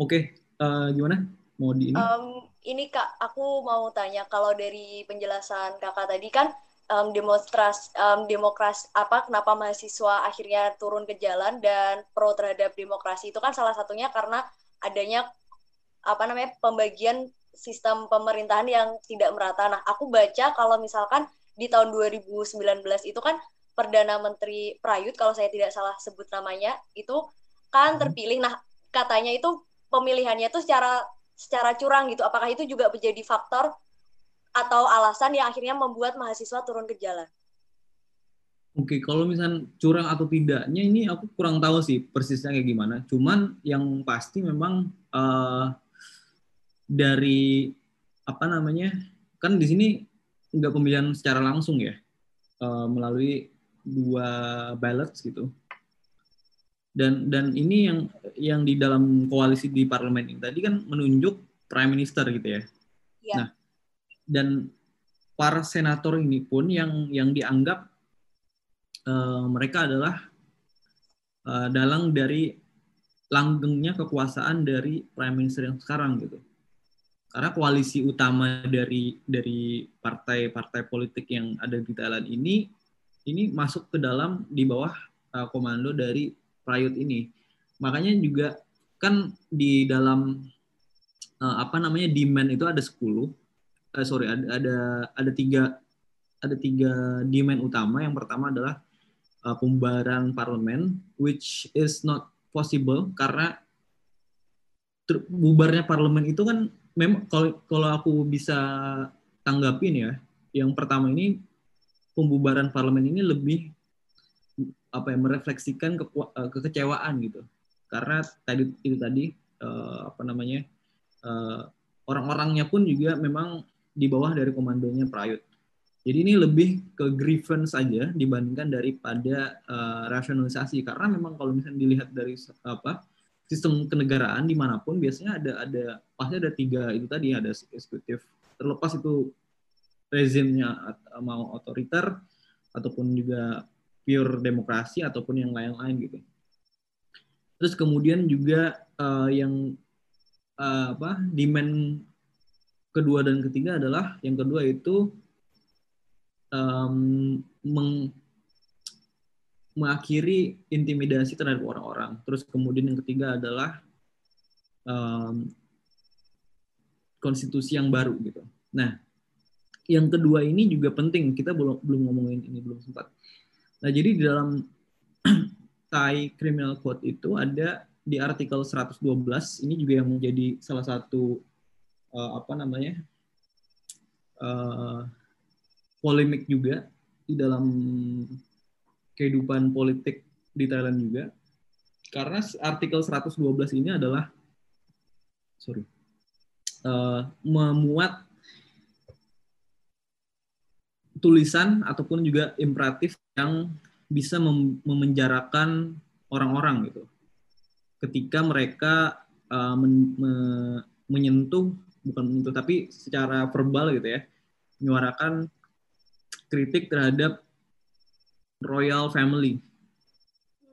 oke, okay, uh, eh, gimana? Mau di ini? Um, ini kak, aku mau tanya kalau dari penjelasan kakak tadi kan um, demonstras um, demokrasi apa kenapa mahasiswa akhirnya turun ke jalan dan pro terhadap demokrasi itu kan salah satunya karena adanya apa namanya pembagian sistem pemerintahan yang tidak merata. Nah, aku baca kalau misalkan di tahun 2019 itu kan Perdana Menteri Prayut kalau saya tidak salah sebut namanya itu kan hmm. terpilih. Nah, katanya itu pemilihannya itu secara secara curang gitu. Apakah itu juga menjadi faktor atau alasan yang akhirnya membuat mahasiswa turun ke jalan? Oke, kalau misalnya curang atau tidaknya ini aku kurang tahu sih persisnya kayak gimana. Cuman yang pasti memang uh, dari apa namanya kan di sini nggak pemilihan secara langsung ya uh, melalui dua ballots gitu dan dan ini yang yang di dalam koalisi di parlemen ini tadi kan menunjuk prime minister gitu ya. ya. Nah dan para senator ini pun yang yang dianggap uh, mereka adalah uh, dalang dari langgengnya kekuasaan dari prime minister yang sekarang gitu karena koalisi utama dari dari partai-partai politik yang ada di Thailand ini ini masuk ke dalam di bawah uh, komando dari Prayut ini. Makanya juga kan di dalam uh, apa namanya demand itu ada 10 uh, eh, sorry ada ada ada tiga ada tiga demand utama. Yang pertama adalah uh, pembubaran parlemen which is not possible karena bubarnya parlemen itu kan memang kalau kalau aku bisa tanggapin ya, yang pertama ini pembubaran parlemen ini lebih apa ya merefleksikan ke, eh, kekecewaan gitu. Karena tadi itu tadi uh, apa namanya uh, orang-orangnya pun juga memang di bawah dari komandonya Prayut. Jadi ini lebih ke grievance saja dibandingkan daripada uh, rasionalisasi karena memang kalau misalnya dilihat dari apa sistem kenegaraan di mana pun biasanya ada ada pasti ada tiga itu tadi ada eksekutif terlepas itu rezimnya mau otoriter ataupun juga pure demokrasi ataupun yang lain-lain gitu. Terus kemudian juga uh, yang uh, apa demand kedua dan ketiga adalah yang kedua itu um, meng, mengakhiri intimidasi terhadap orang-orang. Terus kemudian yang ketiga adalah um, konstitusi yang baru gitu. Nah, yang kedua ini juga penting. Kita belum belum ngomongin ini belum sempat. Nah, jadi di dalam Thai Criminal Code itu ada di artikel 112 ini juga yang menjadi salah satu uh, apa namanya uh, polemik juga di dalam kehidupan politik di Thailand juga. Karena artikel 112 ini adalah sorry uh, memuat tulisan ataupun juga imperatif yang bisa mem memenjarakan orang-orang gitu ketika mereka uh, men me menyentuh bukan menyentuh tapi secara verbal gitu ya menyuarakan kritik terhadap royal family.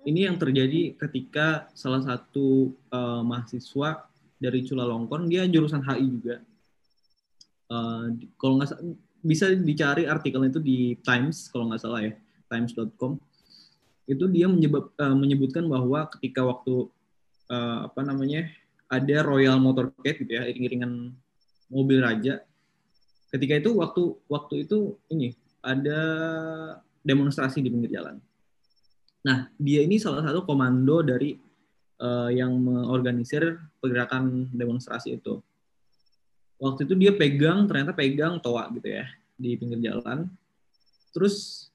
Ini yang terjadi ketika salah satu uh, mahasiswa dari Chulalongkorn, dia jurusan HI juga. Uh, kalau nggak bisa dicari artikelnya itu di Times kalau nggak salah ya, times.com. Itu dia menyebab, uh, menyebutkan bahwa ketika waktu uh, apa namanya ada Royal Motorcade gitu ya, iring-iringan mobil raja. Ketika itu waktu waktu itu ini ada demonstrasi di pinggir jalan. Nah, dia ini salah satu komando dari uh, yang mengorganisir pergerakan demonstrasi itu. Waktu itu dia pegang, ternyata pegang toa gitu ya di pinggir jalan. Terus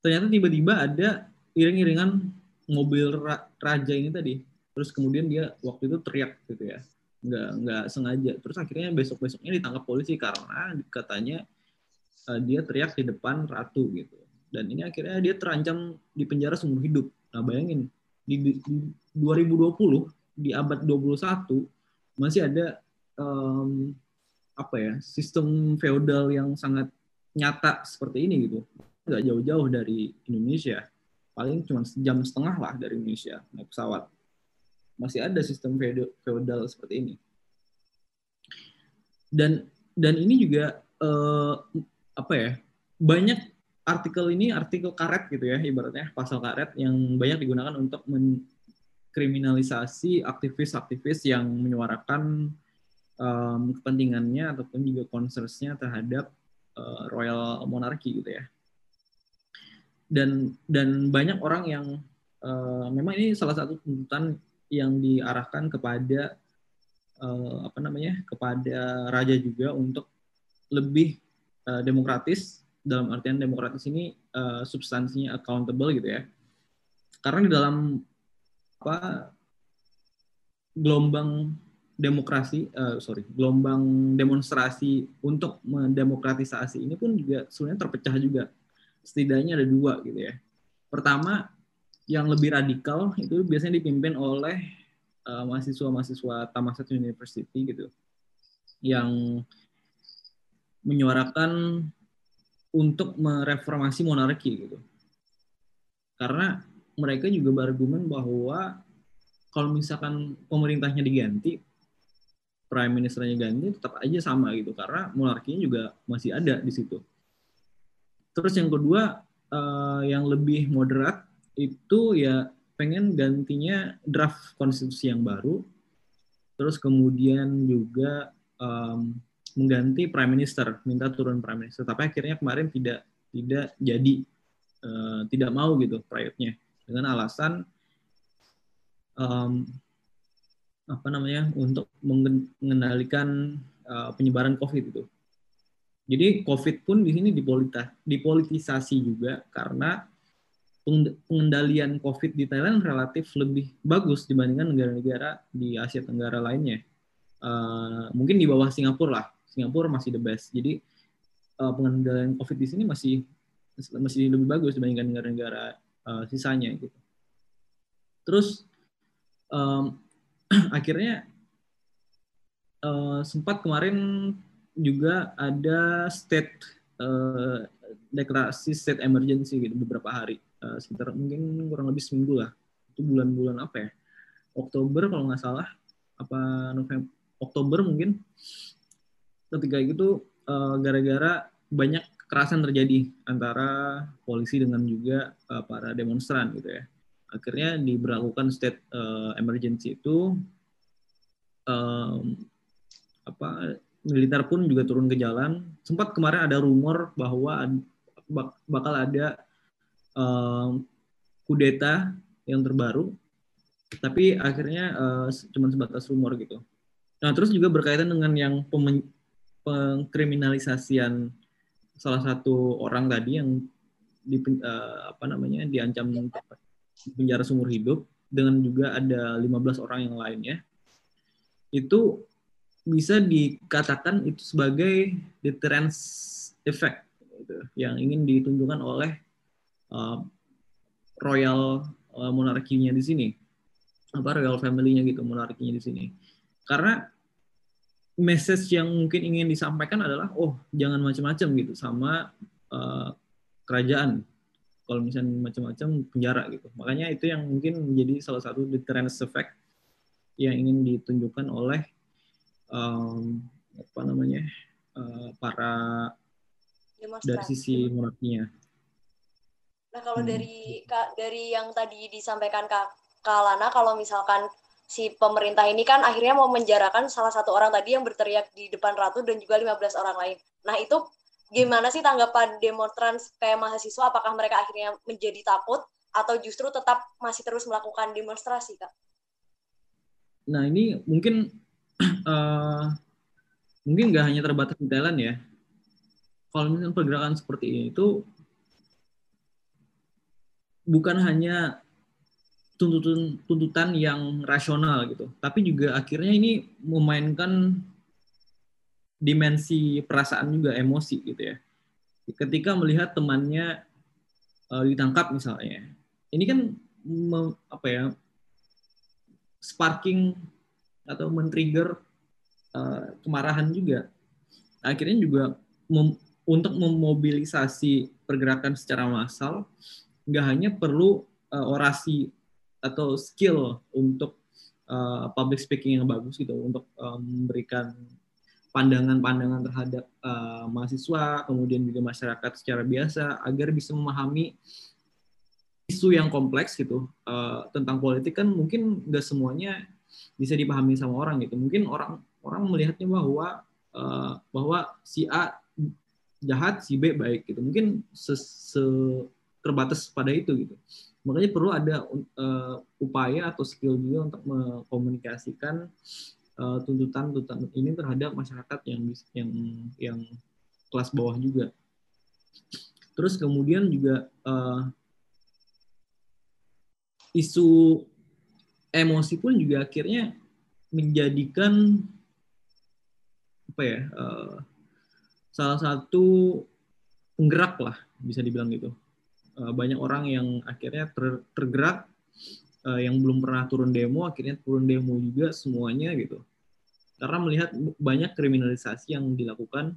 ternyata tiba-tiba ada iring-iringan mobil ra raja ini tadi. Terus kemudian dia waktu itu teriak gitu ya, nggak nggak sengaja. Terus akhirnya besok besoknya ditangkap polisi karena katanya uh, dia teriak di depan ratu gitu. Dan ini akhirnya dia terancam di penjara seumur hidup. Nah bayangin di, di 2020 di abad 21 masih ada um, apa ya sistem feodal yang sangat nyata seperti ini gitu. Nggak jauh-jauh dari Indonesia. Paling cuma sejam setengah lah dari Indonesia naik pesawat. Masih ada sistem feodal seperti ini. Dan dan ini juga uh, apa ya banyak artikel ini artikel karet gitu ya ibaratnya pasal karet yang banyak digunakan untuk mengkriminalisasi aktivis-aktivis yang menyuarakan um, kepentingannya ataupun juga concernsnya terhadap uh, royal monarki gitu ya. Dan dan banyak orang yang uh, memang ini salah satu tuntutan yang diarahkan kepada uh, apa namanya kepada raja juga untuk lebih uh, demokratis dalam artian demokratis ini uh, substansinya accountable gitu ya karena di dalam apa gelombang demokrasi, uh, sorry, gelombang demonstrasi untuk mendemokratisasi ini pun juga sebenarnya terpecah juga. Setidaknya ada dua gitu ya. Pertama, yang lebih radikal itu biasanya dipimpin oleh uh, mahasiswa-mahasiswa Thammasat University gitu, yang menyuarakan untuk mereformasi monarki gitu. Karena mereka juga berargumen bahwa kalau misalkan pemerintahnya diganti, prime ministernya ganti tetap aja sama gitu karena monarkinya juga masih ada di situ. Terus yang kedua uh, yang lebih moderat itu ya pengen gantinya draft konstitusi yang baru. Terus kemudian juga um, mengganti prime minister, minta turun prime minister. Tapi akhirnya kemarin tidak tidak jadi uh, tidak mau gitu rakyatnya dengan alasan um, apa namanya untuk mengendalikan uh, penyebaran COVID itu. Jadi COVID pun di sini dipolita, dipolitisasi juga karena pengendalian COVID di Thailand relatif lebih bagus dibandingkan negara-negara di Asia Tenggara lainnya. Uh, mungkin di bawah Singapura lah. Singapura masih the best. Jadi uh, pengendalian COVID di sini masih masih lebih bagus dibandingkan negara-negara uh, sisanya gitu. Terus um, akhirnya uh, sempat kemarin juga ada state uh, deklarasi state emergency gitu beberapa hari uh, sekitar mungkin kurang lebih seminggu lah itu bulan-bulan apa ya Oktober kalau nggak salah apa November Oktober mungkin ketika itu uh, gara-gara banyak kekerasan terjadi antara polisi dengan juga uh, para demonstran gitu ya. Akhirnya diberlakukan state uh, emergency itu um, apa militer pun juga turun ke jalan. Sempat kemarin ada rumor bahwa bakal ada um, kudeta yang terbaru. Tapi akhirnya uh, cuma sebatas rumor gitu. Nah terus juga berkaitan dengan yang pengkriminalisasian salah satu orang tadi yang di uh, apa namanya diancam penjara sumur hidup dengan juga ada 15 orang yang lainnya itu bisa dikatakan itu sebagai deterrence effect gitu, yang ingin ditunjukkan oleh uh, royal uh, monarkinya di sini apa royal family-nya gitu monarkinya di sini. Karena message yang mungkin ingin disampaikan adalah oh jangan macam-macam gitu sama uh, kerajaan kalau misalnya macam-macam penjara gitu. Makanya itu yang mungkin menjadi salah satu deterrence effect yang ingin ditunjukkan oleh um, apa namanya uh, para dari sisi monarkinya. Nah kalau hmm. dari dari yang tadi disampaikan Kak Kalana, kalau misalkan si pemerintah ini kan akhirnya mau menjarakan salah satu orang tadi yang berteriak di depan ratu dan juga 15 orang lain. Nah itu gimana sih tanggapan demonstran kayak mahasiswa? Apakah mereka akhirnya menjadi takut atau justru tetap masih terus melakukan demonstrasi, Kak? nah ini mungkin uh, mungkin nggak hanya terbatas di Thailand ya. Kalau misalnya pergerakan seperti ini itu bukan hanya tuntutan tuntutan yang rasional gitu, tapi juga akhirnya ini memainkan dimensi perasaan juga emosi gitu ya. Ketika melihat temannya uh, ditangkap misalnya, ini kan me, apa ya sparking atau men-trigger uh, kemarahan juga. Akhirnya juga mem, untuk memobilisasi pergerakan secara massal, nggak hanya perlu uh, orasi atau skill untuk uh, public speaking yang bagus gitu, untuk uh, memberikan pandangan-pandangan terhadap uh, mahasiswa, kemudian juga masyarakat secara biasa, agar bisa memahami isu yang kompleks gitu uh, tentang politik kan mungkin nggak semuanya bisa dipahami sama orang gitu. Mungkin orang orang melihatnya bahwa uh, bahwa si A jahat, si B baik gitu. Mungkin se, se terbatas pada itu gitu. Makanya perlu ada uh, upaya atau skill juga untuk mengkomunikasikan uh, tuntutan-tuntutan ini terhadap masyarakat yang yang yang kelas bawah juga. Terus kemudian juga uh, isu emosi pun juga akhirnya menjadikan apa ya uh, salah satu penggerak lah bisa dibilang gitu uh, banyak orang yang akhirnya ter, tergerak uh, yang belum pernah turun demo akhirnya turun demo juga semuanya gitu karena melihat banyak kriminalisasi yang dilakukan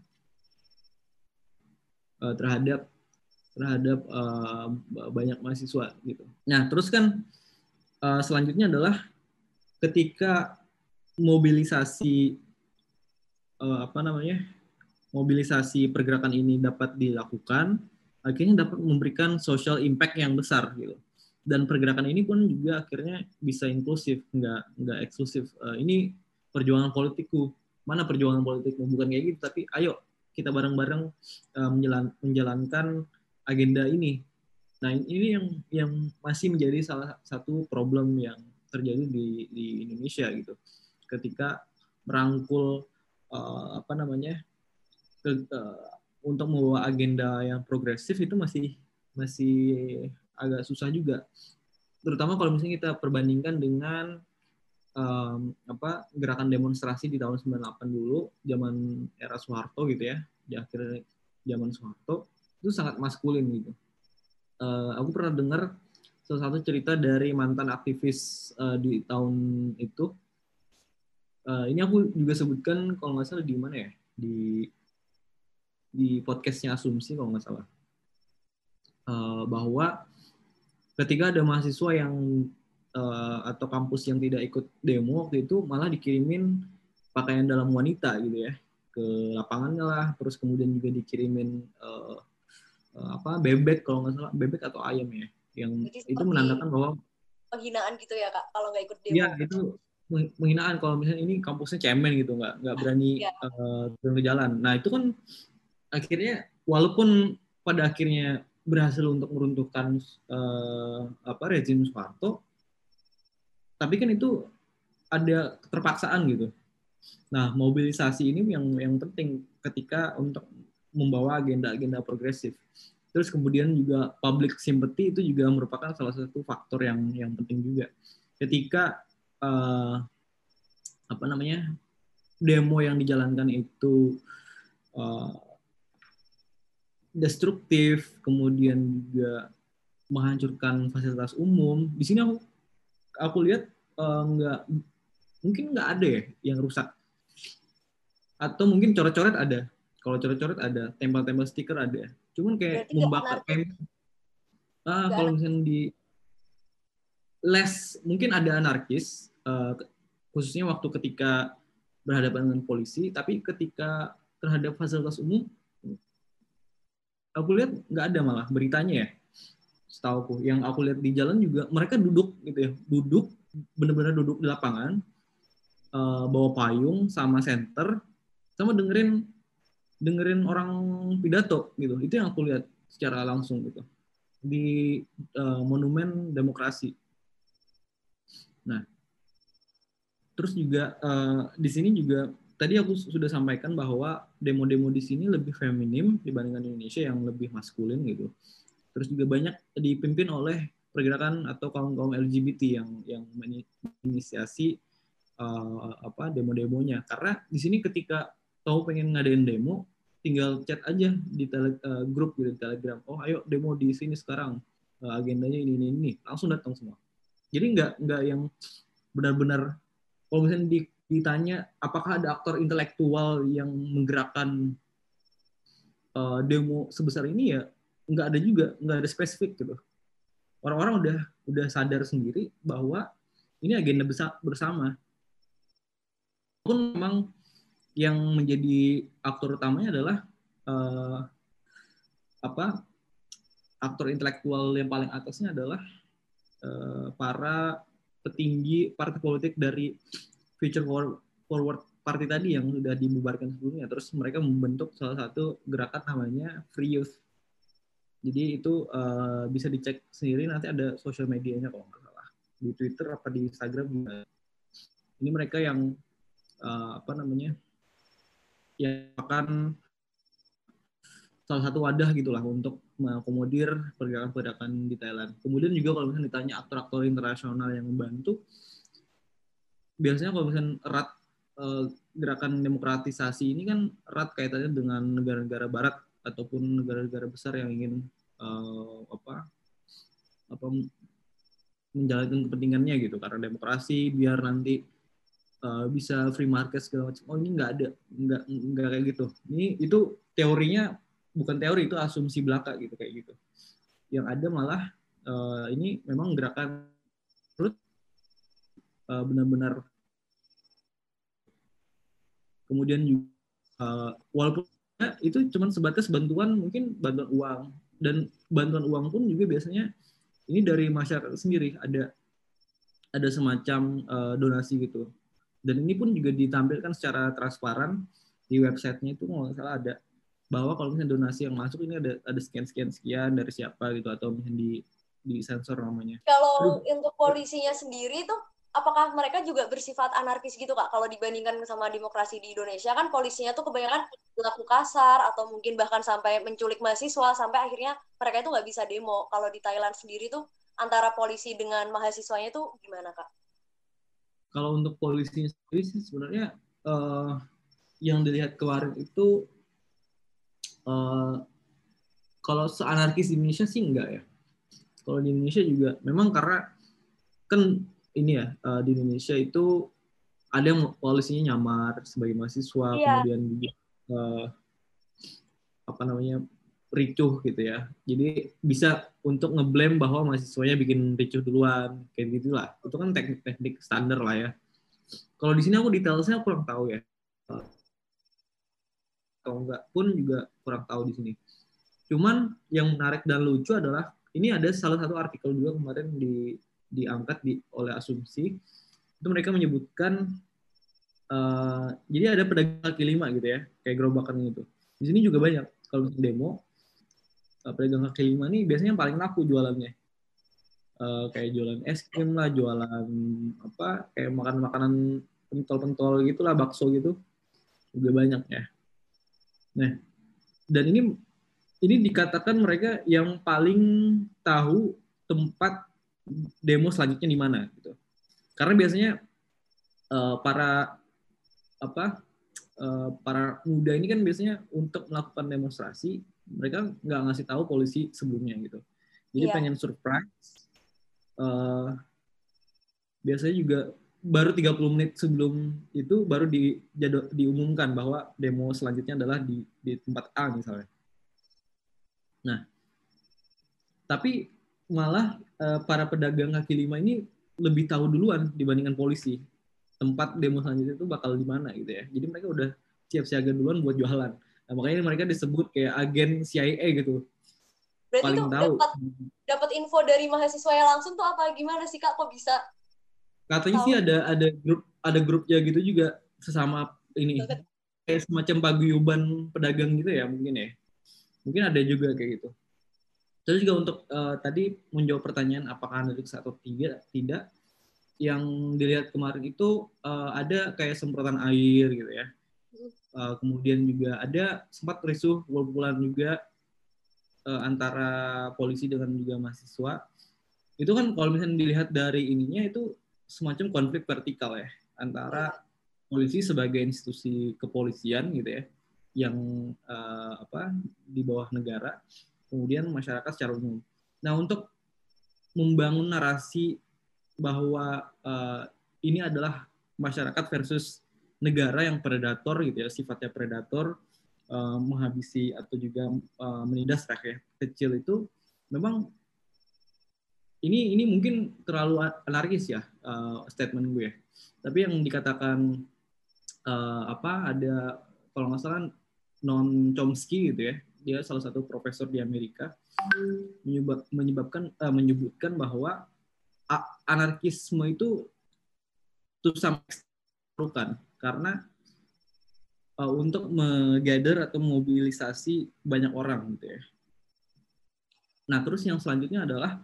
uh, terhadap terhadap banyak mahasiswa gitu. Nah terus kan selanjutnya adalah ketika mobilisasi apa namanya mobilisasi pergerakan ini dapat dilakukan, akhirnya dapat memberikan social impact yang besar gitu. Dan pergerakan ini pun juga akhirnya bisa inklusif, nggak nggak eksklusif. Uh, ini perjuangan politikku, mana perjuangan politikmu? Bukan kayak gitu, tapi ayo kita bareng-bareng uh, menjalan, menjalankan agenda ini. Nah ini yang yang masih menjadi salah satu problem yang terjadi di, di Indonesia gitu. Ketika merangkul uh, apa namanya ke, uh, untuk membawa agenda yang progresif itu masih masih agak susah juga. Terutama kalau misalnya kita perbandingkan dengan um, apa gerakan demonstrasi di tahun 98 dulu, zaman era Soeharto gitu ya, di akhir zaman Soeharto itu sangat maskulin gitu. Uh, aku pernah dengar salah satu cerita dari mantan aktivis uh, di tahun itu. Uh, ini aku juga sebutkan kalau nggak salah di mana ya di di podcastnya Asumsi kalau nggak salah uh, bahwa ketika ada mahasiswa yang uh, atau kampus yang tidak ikut demo waktu itu malah dikirimin pakaian dalam wanita gitu ya ke lapangannya lah terus kemudian juga dikirimin uh, Eh, apa bebek kalau nggak salah bebek atau ayam ya yang Jadi itu menandakan bahwa penghinaan gitu ya kak kalau nggak ikut demo. Iya itu penghinaan kalau misalnya ini kampusnya cemen gitu nggak nggak berani ya. uh, turun ke jalan. Nah itu kan akhirnya walaupun pada akhirnya berhasil untuk meruntuhkan uh, apa rezim Soeharto, tapi kan itu ada keterpaksaan gitu. Nah mobilisasi ini yang yang penting ketika untuk membawa agenda-agenda progresif. Terus kemudian juga public sympathy itu juga merupakan salah satu faktor yang yang penting juga. Ketika uh, apa namanya demo yang dijalankan itu uh, destruktif, kemudian juga menghancurkan fasilitas umum. Di sini aku aku lihat uh, nggak mungkin nggak ada ya yang rusak atau mungkin coret-coret ada kalau coret-coret ada, tempel-tempel stiker ada. Cuman kayak Berarti membakar. Ah, kalau misalnya di les mungkin ada anarkis, uh, khususnya waktu ketika berhadapan dengan polisi, tapi ketika terhadap fasilitas umum, aku lihat nggak ada malah beritanya ya. Setahu yang aku lihat di jalan juga mereka duduk gitu ya, duduk benar-benar duduk di lapangan, uh, bawa payung sama senter, sama dengerin dengerin orang pidato gitu. Itu yang aku lihat secara langsung gitu. Di uh, monumen demokrasi. Nah terus juga uh, di sini juga tadi aku sudah sampaikan bahwa demo-demo di sini lebih feminim dibandingkan Indonesia yang lebih maskulin gitu. Terus juga banyak dipimpin oleh pergerakan atau kaum kaum LGBT yang yang menginisiasi uh, apa demo-demonya. Karena di sini ketika tahu pengen ngadain demo, tinggal chat aja di tele, uh, grup gitu di Telegram. Oh ayo demo di sini sekarang uh, agendanya ini ini ini langsung datang semua. Jadi nggak nggak yang benar-benar kalau misalnya ditanya apakah ada aktor intelektual yang menggerakkan uh, demo sebesar ini? Ya nggak ada juga nggak ada spesifik gitu. Orang-orang udah udah sadar sendiri bahwa ini agenda besar bersama. Pun memang yang menjadi aktor utamanya adalah uh, apa aktor intelektual yang paling atasnya adalah uh, para petinggi partai politik dari future forward party tadi yang sudah dibubarkan sebelumnya. Terus mereka membentuk salah satu gerakan namanya Free Youth. Jadi itu uh, bisa dicek sendiri nanti ada sosial medianya kalau nggak salah. Di Twitter apa di Instagram ini mereka yang uh, apa namanya yang akan salah satu wadah gitulah untuk mengakomodir pergerakan-pergerakan di Thailand. Kemudian juga kalau misalnya ditanya aktor-aktor internasional yang membantu, biasanya kalau misalnya erat eh, gerakan demokratisasi ini kan erat kaitannya dengan negara-negara barat ataupun negara-negara besar yang ingin uh, apa apa menjalankan kepentingannya gitu. Karena demokrasi biar nanti uh, bisa free market segala macam. Oh ini nggak ada nggak nggak kayak gitu. Ini itu teorinya bukan teori itu asumsi belaka gitu kayak gitu. Yang ada malah uh, ini memang gerakan uh, benar-benar kemudian juga uh, walaupun itu cuma sebatas bantuan mungkin bantuan uang. Dan bantuan uang pun juga biasanya ini dari masyarakat sendiri ada ada semacam uh, donasi gitu. Dan ini pun juga ditampilkan secara transparan di websitenya itu nggak salah ada bahwa kalau misalnya donasi yang masuk ini ada ada sekian sekian sekian dari siapa gitu atau misalnya di di sensor namanya. Kalau untuk polisinya sendiri tuh apakah mereka juga bersifat anarkis gitu kak? Kalau dibandingkan sama demokrasi di Indonesia kan polisinya tuh kebanyakan berlaku kasar atau mungkin bahkan sampai menculik mahasiswa sampai akhirnya mereka itu nggak bisa demo. Kalau di Thailand sendiri tuh antara polisi dengan mahasiswanya tuh gimana kak? Kalau untuk polisi sendiri sih sebenarnya uh, yang dilihat kemarin itu uh, kalau seanarkis di Indonesia sih enggak ya. Kalau di Indonesia juga memang karena kan ini ya uh, di Indonesia itu ada yang polisinya nyamar sebagai mahasiswa yeah. kemudian uh, apa namanya ricuh gitu ya. Jadi bisa untuk ngeblame bahwa mahasiswanya bikin ricuh duluan kayak gitulah. Itu kan teknik-teknik standar lah ya. Kalau di sini aku detailnya kurang tahu ya. Atau enggak pun juga kurang tahu di sini. Cuman yang menarik dan lucu adalah ini ada salah satu artikel juga kemarin di diangkat di, oleh asumsi itu mereka menyebutkan uh, jadi ada pedagang kaki lima gitu ya kayak gerobakan gitu. Di sini juga banyak. Kalau demo uh, pedagang kaki lima nih biasanya yang paling laku jualannya. Uh, kayak jualan es krim lah jualan apa kayak makan makanan pentol-pentol gitulah bakso gitu. Juga banyak ya. Nah dan ini ini dikatakan mereka yang paling tahu tempat demo selanjutnya di mana gitu. Karena biasanya uh, para apa uh, para muda ini kan biasanya untuk melakukan demonstrasi mereka nggak ngasih tahu polisi sebelumnya gitu. Jadi yeah. pengen surprise. Uh, biasanya juga baru 30 menit sebelum itu baru di, jadwal, diumumkan bahwa demo selanjutnya adalah di, di tempat A misalnya. Nah, tapi malah uh, para pedagang kaki lima ini lebih tahu duluan dibandingkan polisi tempat demo selanjutnya itu bakal di mana gitu ya. Jadi mereka udah siap siaga duluan buat jualan. Nah, makanya mereka disebut kayak agen CIA gitu. Berarti Paling tuh tahu. Dapat, dapat info dari mahasiswa yang langsung tuh apa gimana sih Kak kok bisa? Katanya tahu? sih ada ada grup ada grupnya gitu juga sesama ini kayak semacam paguyuban pedagang gitu ya mungkin ya. Mungkin ada juga kayak gitu. Terus juga untuk uh, tadi menjawab pertanyaan apakah analytics atau tidak, tidak yang dilihat kemarin itu uh, ada kayak semprotan air gitu ya. Uh, kemudian juga ada sempat risuh wall-wallan juga uh, antara polisi dengan juga mahasiswa. Itu kan kalau misalnya dilihat dari ininya itu semacam konflik vertikal ya antara polisi sebagai institusi kepolisian gitu ya yang uh, apa di bawah negara, kemudian masyarakat secara umum. Nah untuk membangun narasi bahwa uh, ini adalah masyarakat versus negara yang predator gitu ya sifatnya predator uh, menghabisi atau juga uh, menindas rakyat kecil itu memang ini ini mungkin terlalu anarkis ya uh, statement gue tapi yang dikatakan uh, apa ada kalau nggak salah non Chomsky gitu ya dia salah satu profesor di Amerika menyebabkan uh, menyebutkan bahwa anarkisme itu tuh sama karena uh, untuk menggather atau mobilisasi banyak orang gitu ya. Nah terus yang selanjutnya adalah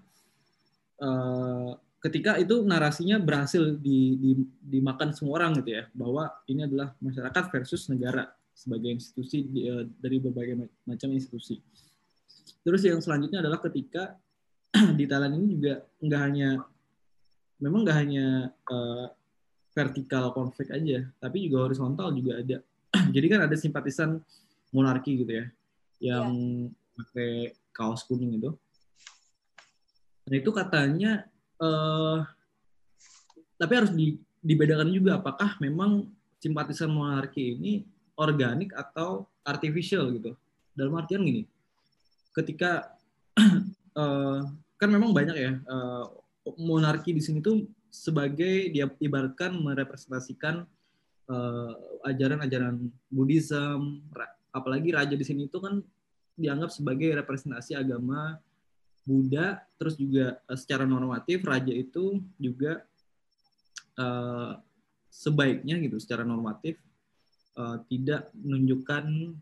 uh, ketika itu narasinya berhasil di, di, dimakan semua orang gitu ya bahwa ini adalah masyarakat versus negara sebagai institusi uh, dari berbagai macam institusi. Terus yang selanjutnya adalah ketika di Thailand ini juga nggak hanya memang nggak hanya uh, vertikal konflik aja, tapi juga horizontal juga ada. Jadi kan ada simpatisan monarki gitu ya, yang yeah. pakai kaos kuning itu. Nah itu katanya, uh, tapi harus di, dibedakan juga apakah memang simpatisan monarki ini organik atau artificial gitu. Dalam artian gini, ketika uh, kan memang banyak ya uh, monarki di sini tuh sebagai dia ibaratkan merepresentasikan uh, ajaran-ajaran Buddhism, apalagi raja di sini itu kan dianggap sebagai representasi agama Buddha, terus juga uh, secara normatif raja itu juga uh, sebaiknya gitu secara normatif uh, tidak menunjukkan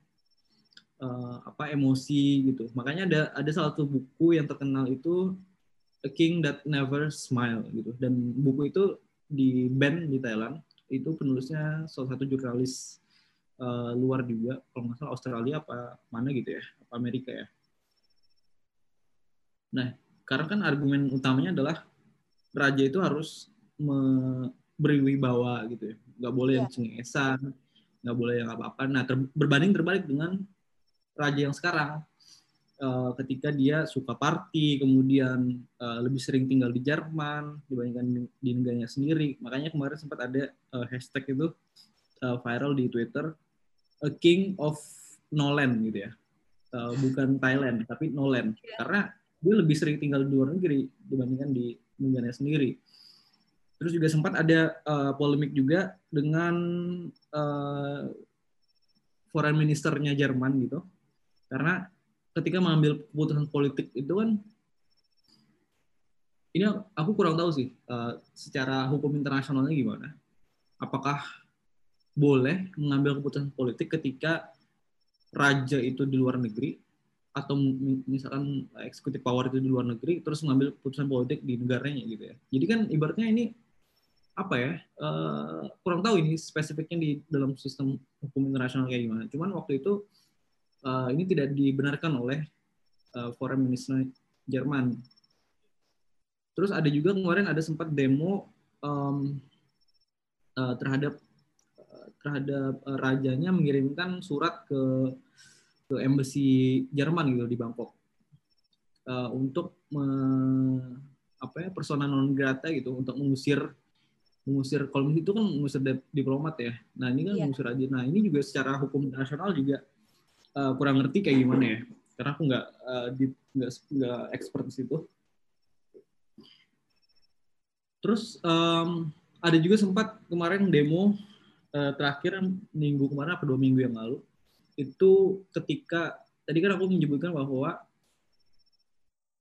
uh, apa emosi gitu. Makanya ada ada salah satu buku yang terkenal itu A King That Never Smile gitu. Dan buku itu di band di Thailand. Itu penulisnya salah satu jurnalis uh, luar juga. Kalau nggak salah Australia apa mana gitu ya apa Amerika ya. Nah karena kan argumen utamanya adalah raja itu harus berwibawa gitu ya. Nggak boleh yang iya. Nggak boleh yang apa-apa nah ter berbanding terbalik dengan raja yang sekarang uh, ketika dia suka party, kemudian uh, lebih sering tinggal di Jerman dibandingkan di negaranya sendiri. Makanya kemarin sempat ada uh, hashtag itu uh, viral di Twitter, a king of Nolan gitu ya, uh, bukan Thailand tapi Nolan, yeah. karena dia lebih sering tinggal di luar negeri dibandingkan di negaranya sendiri. Terus juga sempat ada uh, polemik juga dengan uh, foreign ministernya Jerman gitu, karena ketika mengambil keputusan politik itu kan ini aku kurang tahu sih uh, secara hukum internasionalnya gimana. Apakah boleh mengambil keputusan politik ketika raja itu di luar negeri atau misalkan eksekutif power itu di luar negeri terus mengambil keputusan politik di negaranya gitu ya. Jadi kan ibaratnya ini apa ya uh, kurang tahu ini spesifiknya di dalam sistem hukum internasional kayak gimana. Cuman waktu itu uh, ini tidak dibenarkan oleh uh, Foreign Minister Jerman. Terus ada juga kemarin ada sempat demo um, uh, terhadap terhadap uh, rajanya mengirimkan surat ke ke embassy Jerman gitu di Bangkok uh, untuk me, apa ya persona non grata gitu untuk mengusir mengusir kalau itu kan mengusir diplomat ya. Nah ini kan yeah. mengusir aja. Nah ini juga secara hukum nasional juga uh, kurang ngerti kayak gimana ya karena aku nggak uh, nggak nggak expert di situ terus um, ada juga sempat kemarin demo uh, terakhir minggu kemarin apa dua minggu yang lalu itu ketika tadi kan aku menyebutkan bahwa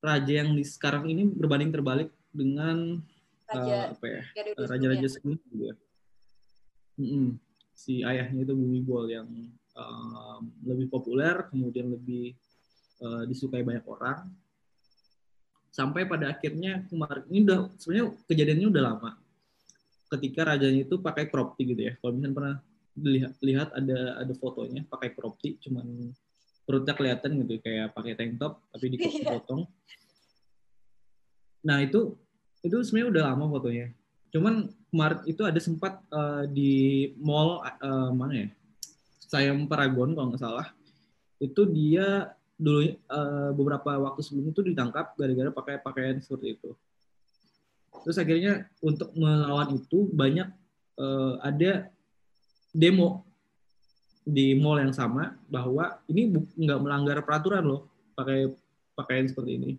raja yang di sekarang ini berbanding terbalik dengan raja, uh, apa ya raja-raja sebelumnya juga mm -mm. si ayahnya itu Bumi Bol yang um, lebih populer, kemudian lebih uh, disukai banyak orang. Sampai pada akhirnya kemarin ini udah sebenarnya kejadiannya udah lama. ketika rajanya itu pakai crop tee gitu ya. Kalau misalnya pernah lihat lihat ada ada fotonya pakai crop tee cuman perutnya kelihatan gitu kayak pakai tank top tapi dipotong. Nah, itu itu sebenarnya udah lama fotonya. Cuman kemarin itu ada sempat uh, di mall uh, mana ya? Sayang Paragon kalau nggak salah. Itu dia dulu uh, beberapa waktu sebelum itu ditangkap gara-gara pakai pakaian seperti itu. Terus akhirnya untuk melawan itu banyak uh, ada demo di mall yang sama bahwa ini nggak melanggar peraturan loh pakai pakaian seperti ini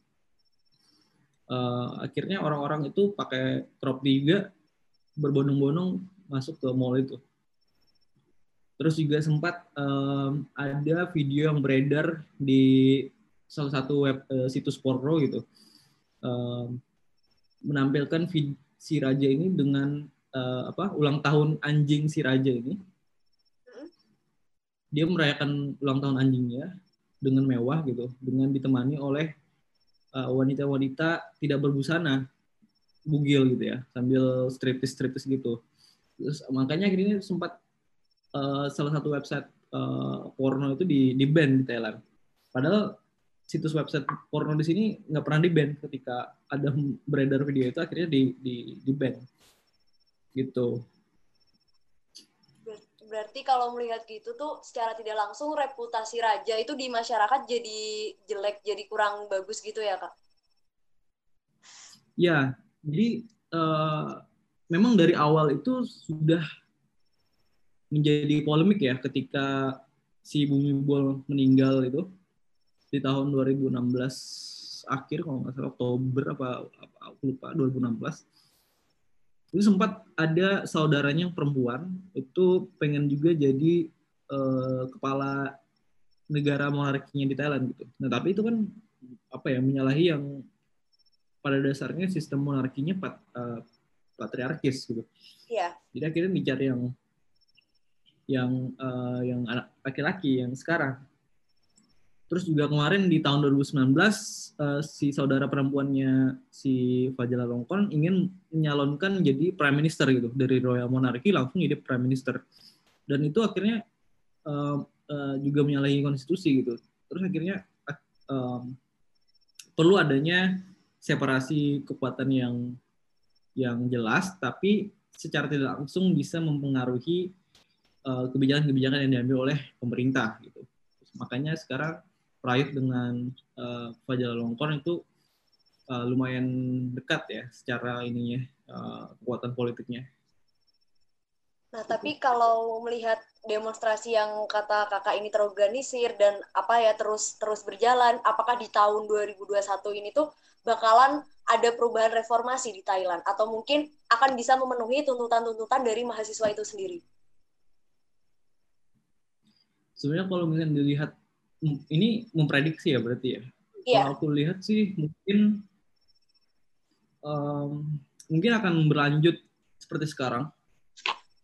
uh, akhirnya orang-orang itu pakai crop juga berbondong-bondong masuk ke mall itu. Terus juga sempat um, ada video yang beredar di salah satu web uh, situs porno gitu, um, menampilkan si raja ini dengan uh, apa ulang tahun anjing si raja ini. Dia merayakan ulang tahun anjingnya dengan mewah gitu, dengan ditemani oleh Eh, wanita-wanita tidak berbusana bugil gitu ya sambil striptis striptis gitu. Terus makanya akhirnya sempat uh, salah satu website uh, porno itu di di ban di Thailand. Padahal situs website porno di sini nggak pernah di ban ketika ada beredar video itu akhirnya di di di ban gitu berarti kalau melihat gitu tuh secara tidak langsung reputasi raja itu di masyarakat jadi jelek, jadi kurang bagus gitu ya kak? Ya, jadi uh, memang dari awal itu sudah menjadi polemik ya ketika si Bumi Bol meninggal itu di tahun 2016 akhir kalau nggak salah Oktober apa, apa aku lupa 2016 itu sempat ada saudaranya yang perempuan itu pengen juga jadi uh, kepala negara monarkinya di Thailand gitu. Nah tapi itu kan apa ya menyalahi yang pada dasarnya sistem monarkinya pat, uh, patriarkis gitu. Iya. Jadi akhirnya dicari yang yang uh, yang anak laki-laki yang sekarang Terus juga kemarin di tahun 2019 uh, eh, si saudara perempuannya si Fajala Longkon ingin menyalonkan jadi prime minister gitu dari royal monarchy langsung jadi prime minister. Dan itu akhirnya uh, uh, juga menyalahi konstitusi gitu. Terus akhirnya um, perlu adanya separasi kekuatan yang yang jelas tapi secara tidak langsung bisa mempengaruhi kebijakan-kebijakan uh, yang diambil oleh pemerintah gitu. Makanya sekarang Pride dengan uh, Fajar Longkorn itu uh, lumayan dekat ya secara ininya uh, kekuatan politiknya. Nah, tapi kalau melihat demonstrasi yang kata kakak ini terorganisir dan apa ya terus terus berjalan, apakah di tahun 2021 ini tuh bakalan ada perubahan reformasi di Thailand atau mungkin akan bisa memenuhi tuntutan-tuntutan dari mahasiswa itu sendiri? Sebenarnya kalau misalnya dilihat ini memprediksi ya berarti ya. Yeah. Kalau aku lihat sih mungkin um, mungkin akan berlanjut seperti sekarang.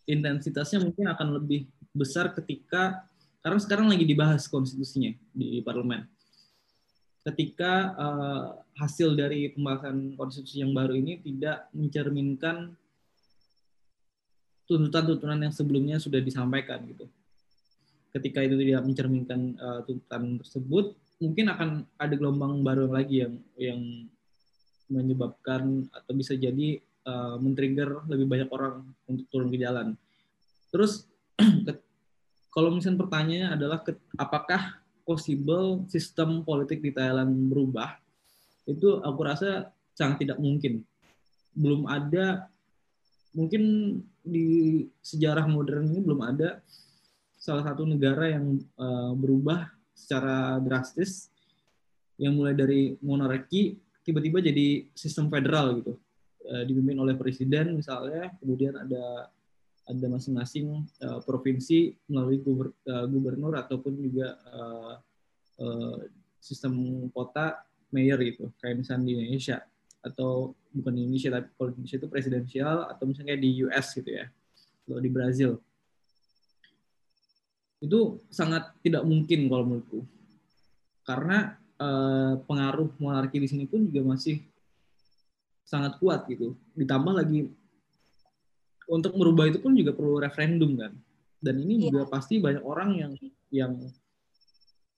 Intensitasnya mungkin akan lebih besar ketika karena sekarang lagi dibahas konstitusinya di parlemen. Ketika uh, hasil dari pembahasan konstitusi yang baru ini tidak mencerminkan tuntutan-tuntutan yang sebelumnya sudah disampaikan gitu ketika itu tidak mencerminkan uh, tuntutan tersebut mungkin akan ada gelombang baru lagi yang yang menyebabkan atau bisa jadi uh, men-trigger lebih banyak orang untuk turun ke jalan. Terus kalau misalnya pertanyaannya adalah apakah possible sistem politik di Thailand berubah? Itu aku rasa sangat tidak mungkin. Belum ada mungkin di sejarah modern ini belum ada salah satu negara yang uh, berubah secara drastis yang mulai dari monarki tiba-tiba jadi sistem federal gitu. Uh, dipimpin oleh presiden misalnya kemudian ada ada masing-masing uh, provinsi melalui guber, uh, gubernur ataupun juga uh, uh, sistem kota mayor gitu. Kayak misalnya di Indonesia atau bukan di Indonesia tapi kalau di Indonesia itu presidensial atau misalnya di US gitu ya atau di Brazil itu sangat tidak mungkin kalau menurutku. Karena eh, pengaruh monarki di sini pun juga masih sangat kuat gitu. Ditambah lagi untuk merubah itu pun juga perlu referendum kan. Dan ini yeah. juga pasti banyak orang yang yang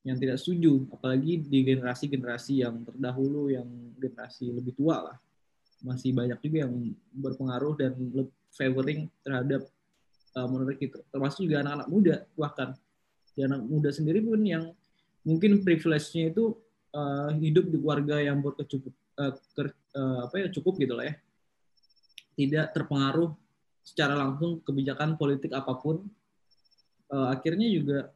yang tidak setuju. Apalagi di generasi-generasi yang terdahulu yang generasi lebih tua lah. Masih banyak juga yang berpengaruh dan favoring terhadap uh, menurut kita termasuk juga anak-anak muda bahkan. Di anak muda sendiri pun yang mungkin privilege-nya itu uh, hidup di keluarga yang berkecukup uh, ker, uh, apa ya cukup gitu lah ya. Tidak terpengaruh secara langsung kebijakan politik apa pun. Uh, akhirnya juga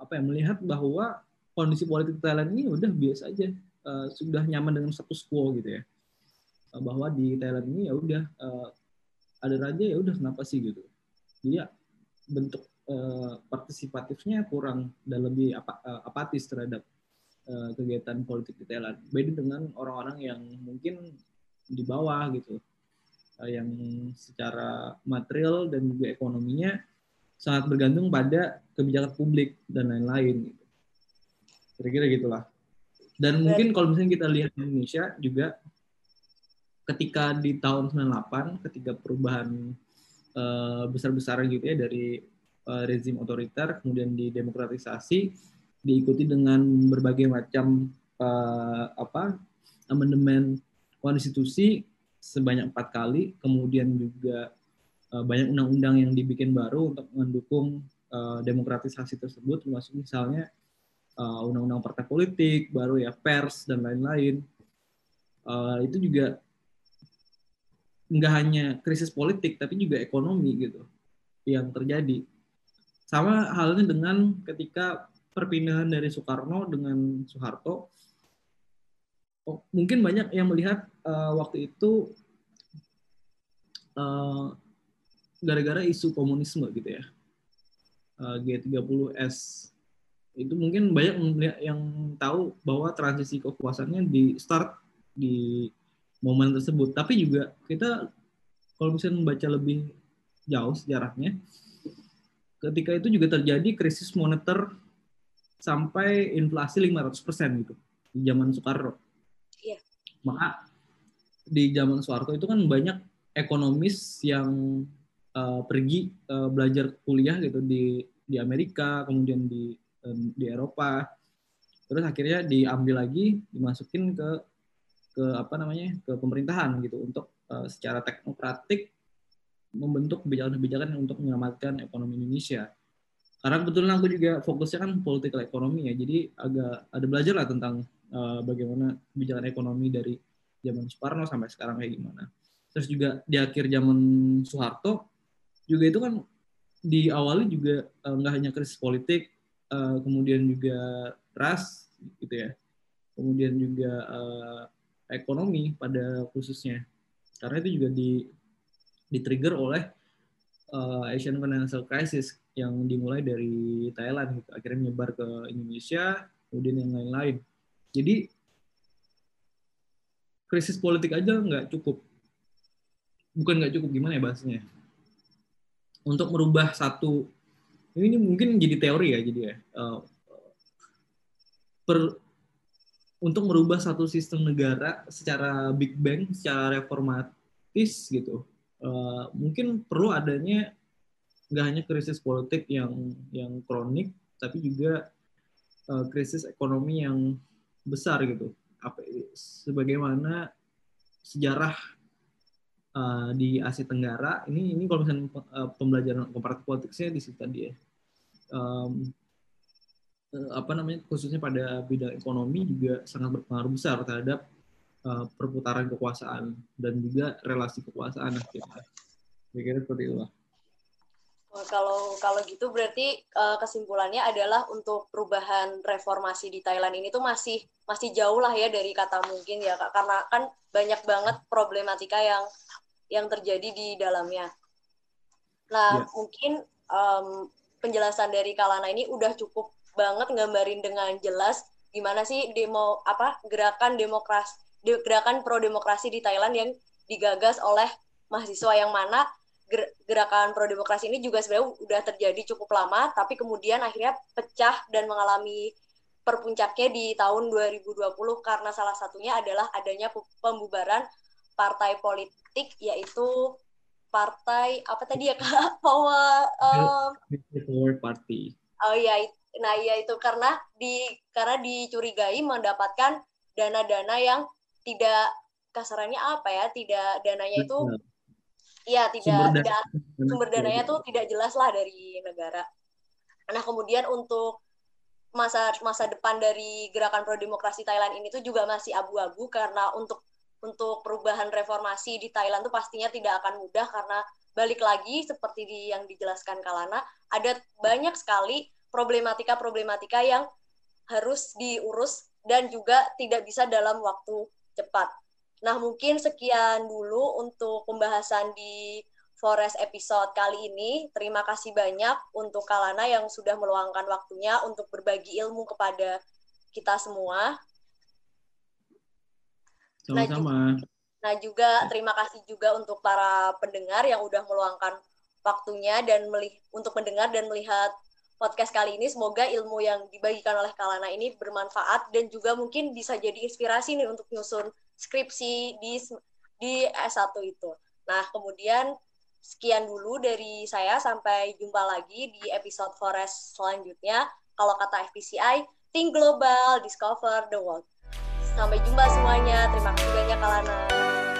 apa ya melihat bahwa kondisi politik Thailand ini udah biasa aja. Uh, sudah nyaman dengan status quo gitu ya. Bahwa di Thailand ini ya udah uh, ada raja ya udah kenapa sih gitu dia bentuk uh, partisipatifnya kurang dan lebih apa, uh, apatis terhadap uh, kegiatan politik di Thailand beda dengan orang-orang yang mungkin di bawah gitu uh, yang secara material dan juga ekonominya sangat bergantung pada kebijakan publik dan lain-lain gitu. Kira-kira gitulah. Dan mungkin kalau misalnya kita lihat di Indonesia juga ketika di tahun 98 ketika perubahan uh, besar-besaran gitu ya dari uh, rezim otoriter kemudian didemokratisasi diikuti dengan berbagai macam uh, apa amandemen konstitusi sebanyak empat kali kemudian juga uh, banyak undang-undang yang dibikin baru untuk mendukung uh, demokratisasi tersebut termasuk misalnya uh, undang-undang partai politik baru ya pers dan lain-lain. Uh, itu juga nggak hanya krisis politik tapi juga ekonomi gitu yang terjadi sama halnya dengan ketika perpindahan dari Soekarno dengan Soeharto oh, mungkin banyak yang melihat uh, waktu itu uh, gara-gara isu komunisme gitu ya. Eh, G30S itu mungkin banyak yang tahu bahwa transisi kekuasaannya di start di momen tersebut. Tapi juga kita kalau misalnya membaca lebih jauh sejarahnya, ketika itu juga terjadi krisis moneter sampai inflasi 500% gitu di zaman Soekarno. Iya. Maka di zaman Soeharto itu kan banyak ekonomis yang uh, pergi uh, belajar kuliah gitu di di Amerika kemudian di um, di Eropa terus akhirnya diambil lagi dimasukin ke ke apa namanya ke pemerintahan gitu untuk uh, secara teknokratik membentuk kebijakan-kebijakan untuk menyelamatkan ekonomi Indonesia. Karena kebetulan aku juga fokusnya kan political ekonomi ya jadi agak ada belajar lah tentang uh, bagaimana kebijakan ekonomi dari zaman Soekarno sampai sekarang kayak gimana. Terus juga di akhir zaman Soeharto juga itu kan diawali juga uh, nggak hanya krisis politik, uh, kemudian juga ras gitu ya, kemudian juga uh, ekonomi pada khususnya, karena itu juga di di trigger oleh uh, Asian Financial Crisis yang dimulai dari Thailand gitu, akhirnya menyebar ke Indonesia, kemudian yang lain-lain. Jadi krisis politik aja nggak cukup, bukan nggak cukup gimana ya bahasanya? untuk merubah satu ini mungkin jadi teori ya jadi ya uh, per untuk merubah satu sistem negara secara big bang secara reformatis gitu. Uh, mungkin perlu adanya nggak hanya krisis politik yang yang kronik tapi juga uh, krisis ekonomi yang besar gitu. Apa sebagaimana sejarah uh, di Asia Tenggara ini ini kalau misalnya pembelajaran komparatif politiknya di situ tadi ya. Um, apa namanya khususnya pada bidang ekonomi juga sangat berpengaruh besar terhadap uh, perputaran kekuasaan dan juga relasi kekuasaan akhirnya. Kira-kira seperti itu lah. kalau kalau gitu berarti uh, kesimpulannya adalah untuk perubahan reformasi di Thailand ini tuh masih masih jauh lah ya dari kata mungkin ya kak karena kan banyak banget problematika yang yang terjadi di dalamnya. Nah, yeah. mungkin um, penjelasan dari Kalana ini udah cukup banget nggambarin dengan jelas gimana sih demo apa gerakan demokrasi gerakan pro demokrasi di Thailand yang digagas oleh mahasiswa yang mana gerakan pro demokrasi ini juga sebenarnya udah terjadi cukup lama tapi kemudian akhirnya pecah dan mengalami perpuncaknya di tahun 2020 karena salah satunya adalah adanya pembubaran partai politik yaitu partai apa tadi ya kak? Power um, power party. Oh iya nah iya itu karena di karena dicurigai mendapatkan dana-dana yang tidak kasarannya apa ya tidak dananya itu iya tidak sumber tidak sumber dananya tuh tidak jelas lah dari negara. Nah kemudian untuk masa masa depan dari gerakan pro demokrasi Thailand ini tuh juga masih abu-abu karena untuk untuk perubahan reformasi di Thailand tuh pastinya tidak akan mudah karena balik lagi seperti di, yang dijelaskan Kalana ada banyak sekali problematika-problematika yang harus diurus dan juga tidak bisa dalam waktu cepat. Nah, mungkin sekian dulu untuk pembahasan di Forest episode kali ini. Terima kasih banyak untuk Kalana yang sudah meluangkan waktunya untuk berbagi ilmu kepada kita semua. Sama-sama. Nah, juga terima kasih juga untuk para pendengar yang udah meluangkan waktunya dan melih untuk mendengar dan melihat podcast kali ini. Semoga ilmu yang dibagikan oleh Kalana ini bermanfaat dan juga mungkin bisa jadi inspirasi nih untuk nyusun skripsi di di S1 itu. Nah, kemudian sekian dulu dari saya sampai jumpa lagi di episode Forest selanjutnya. Kalau kata FPCI, think global, discover the world. Sampai jumpa semuanya. Terima kasih banyak Kalana.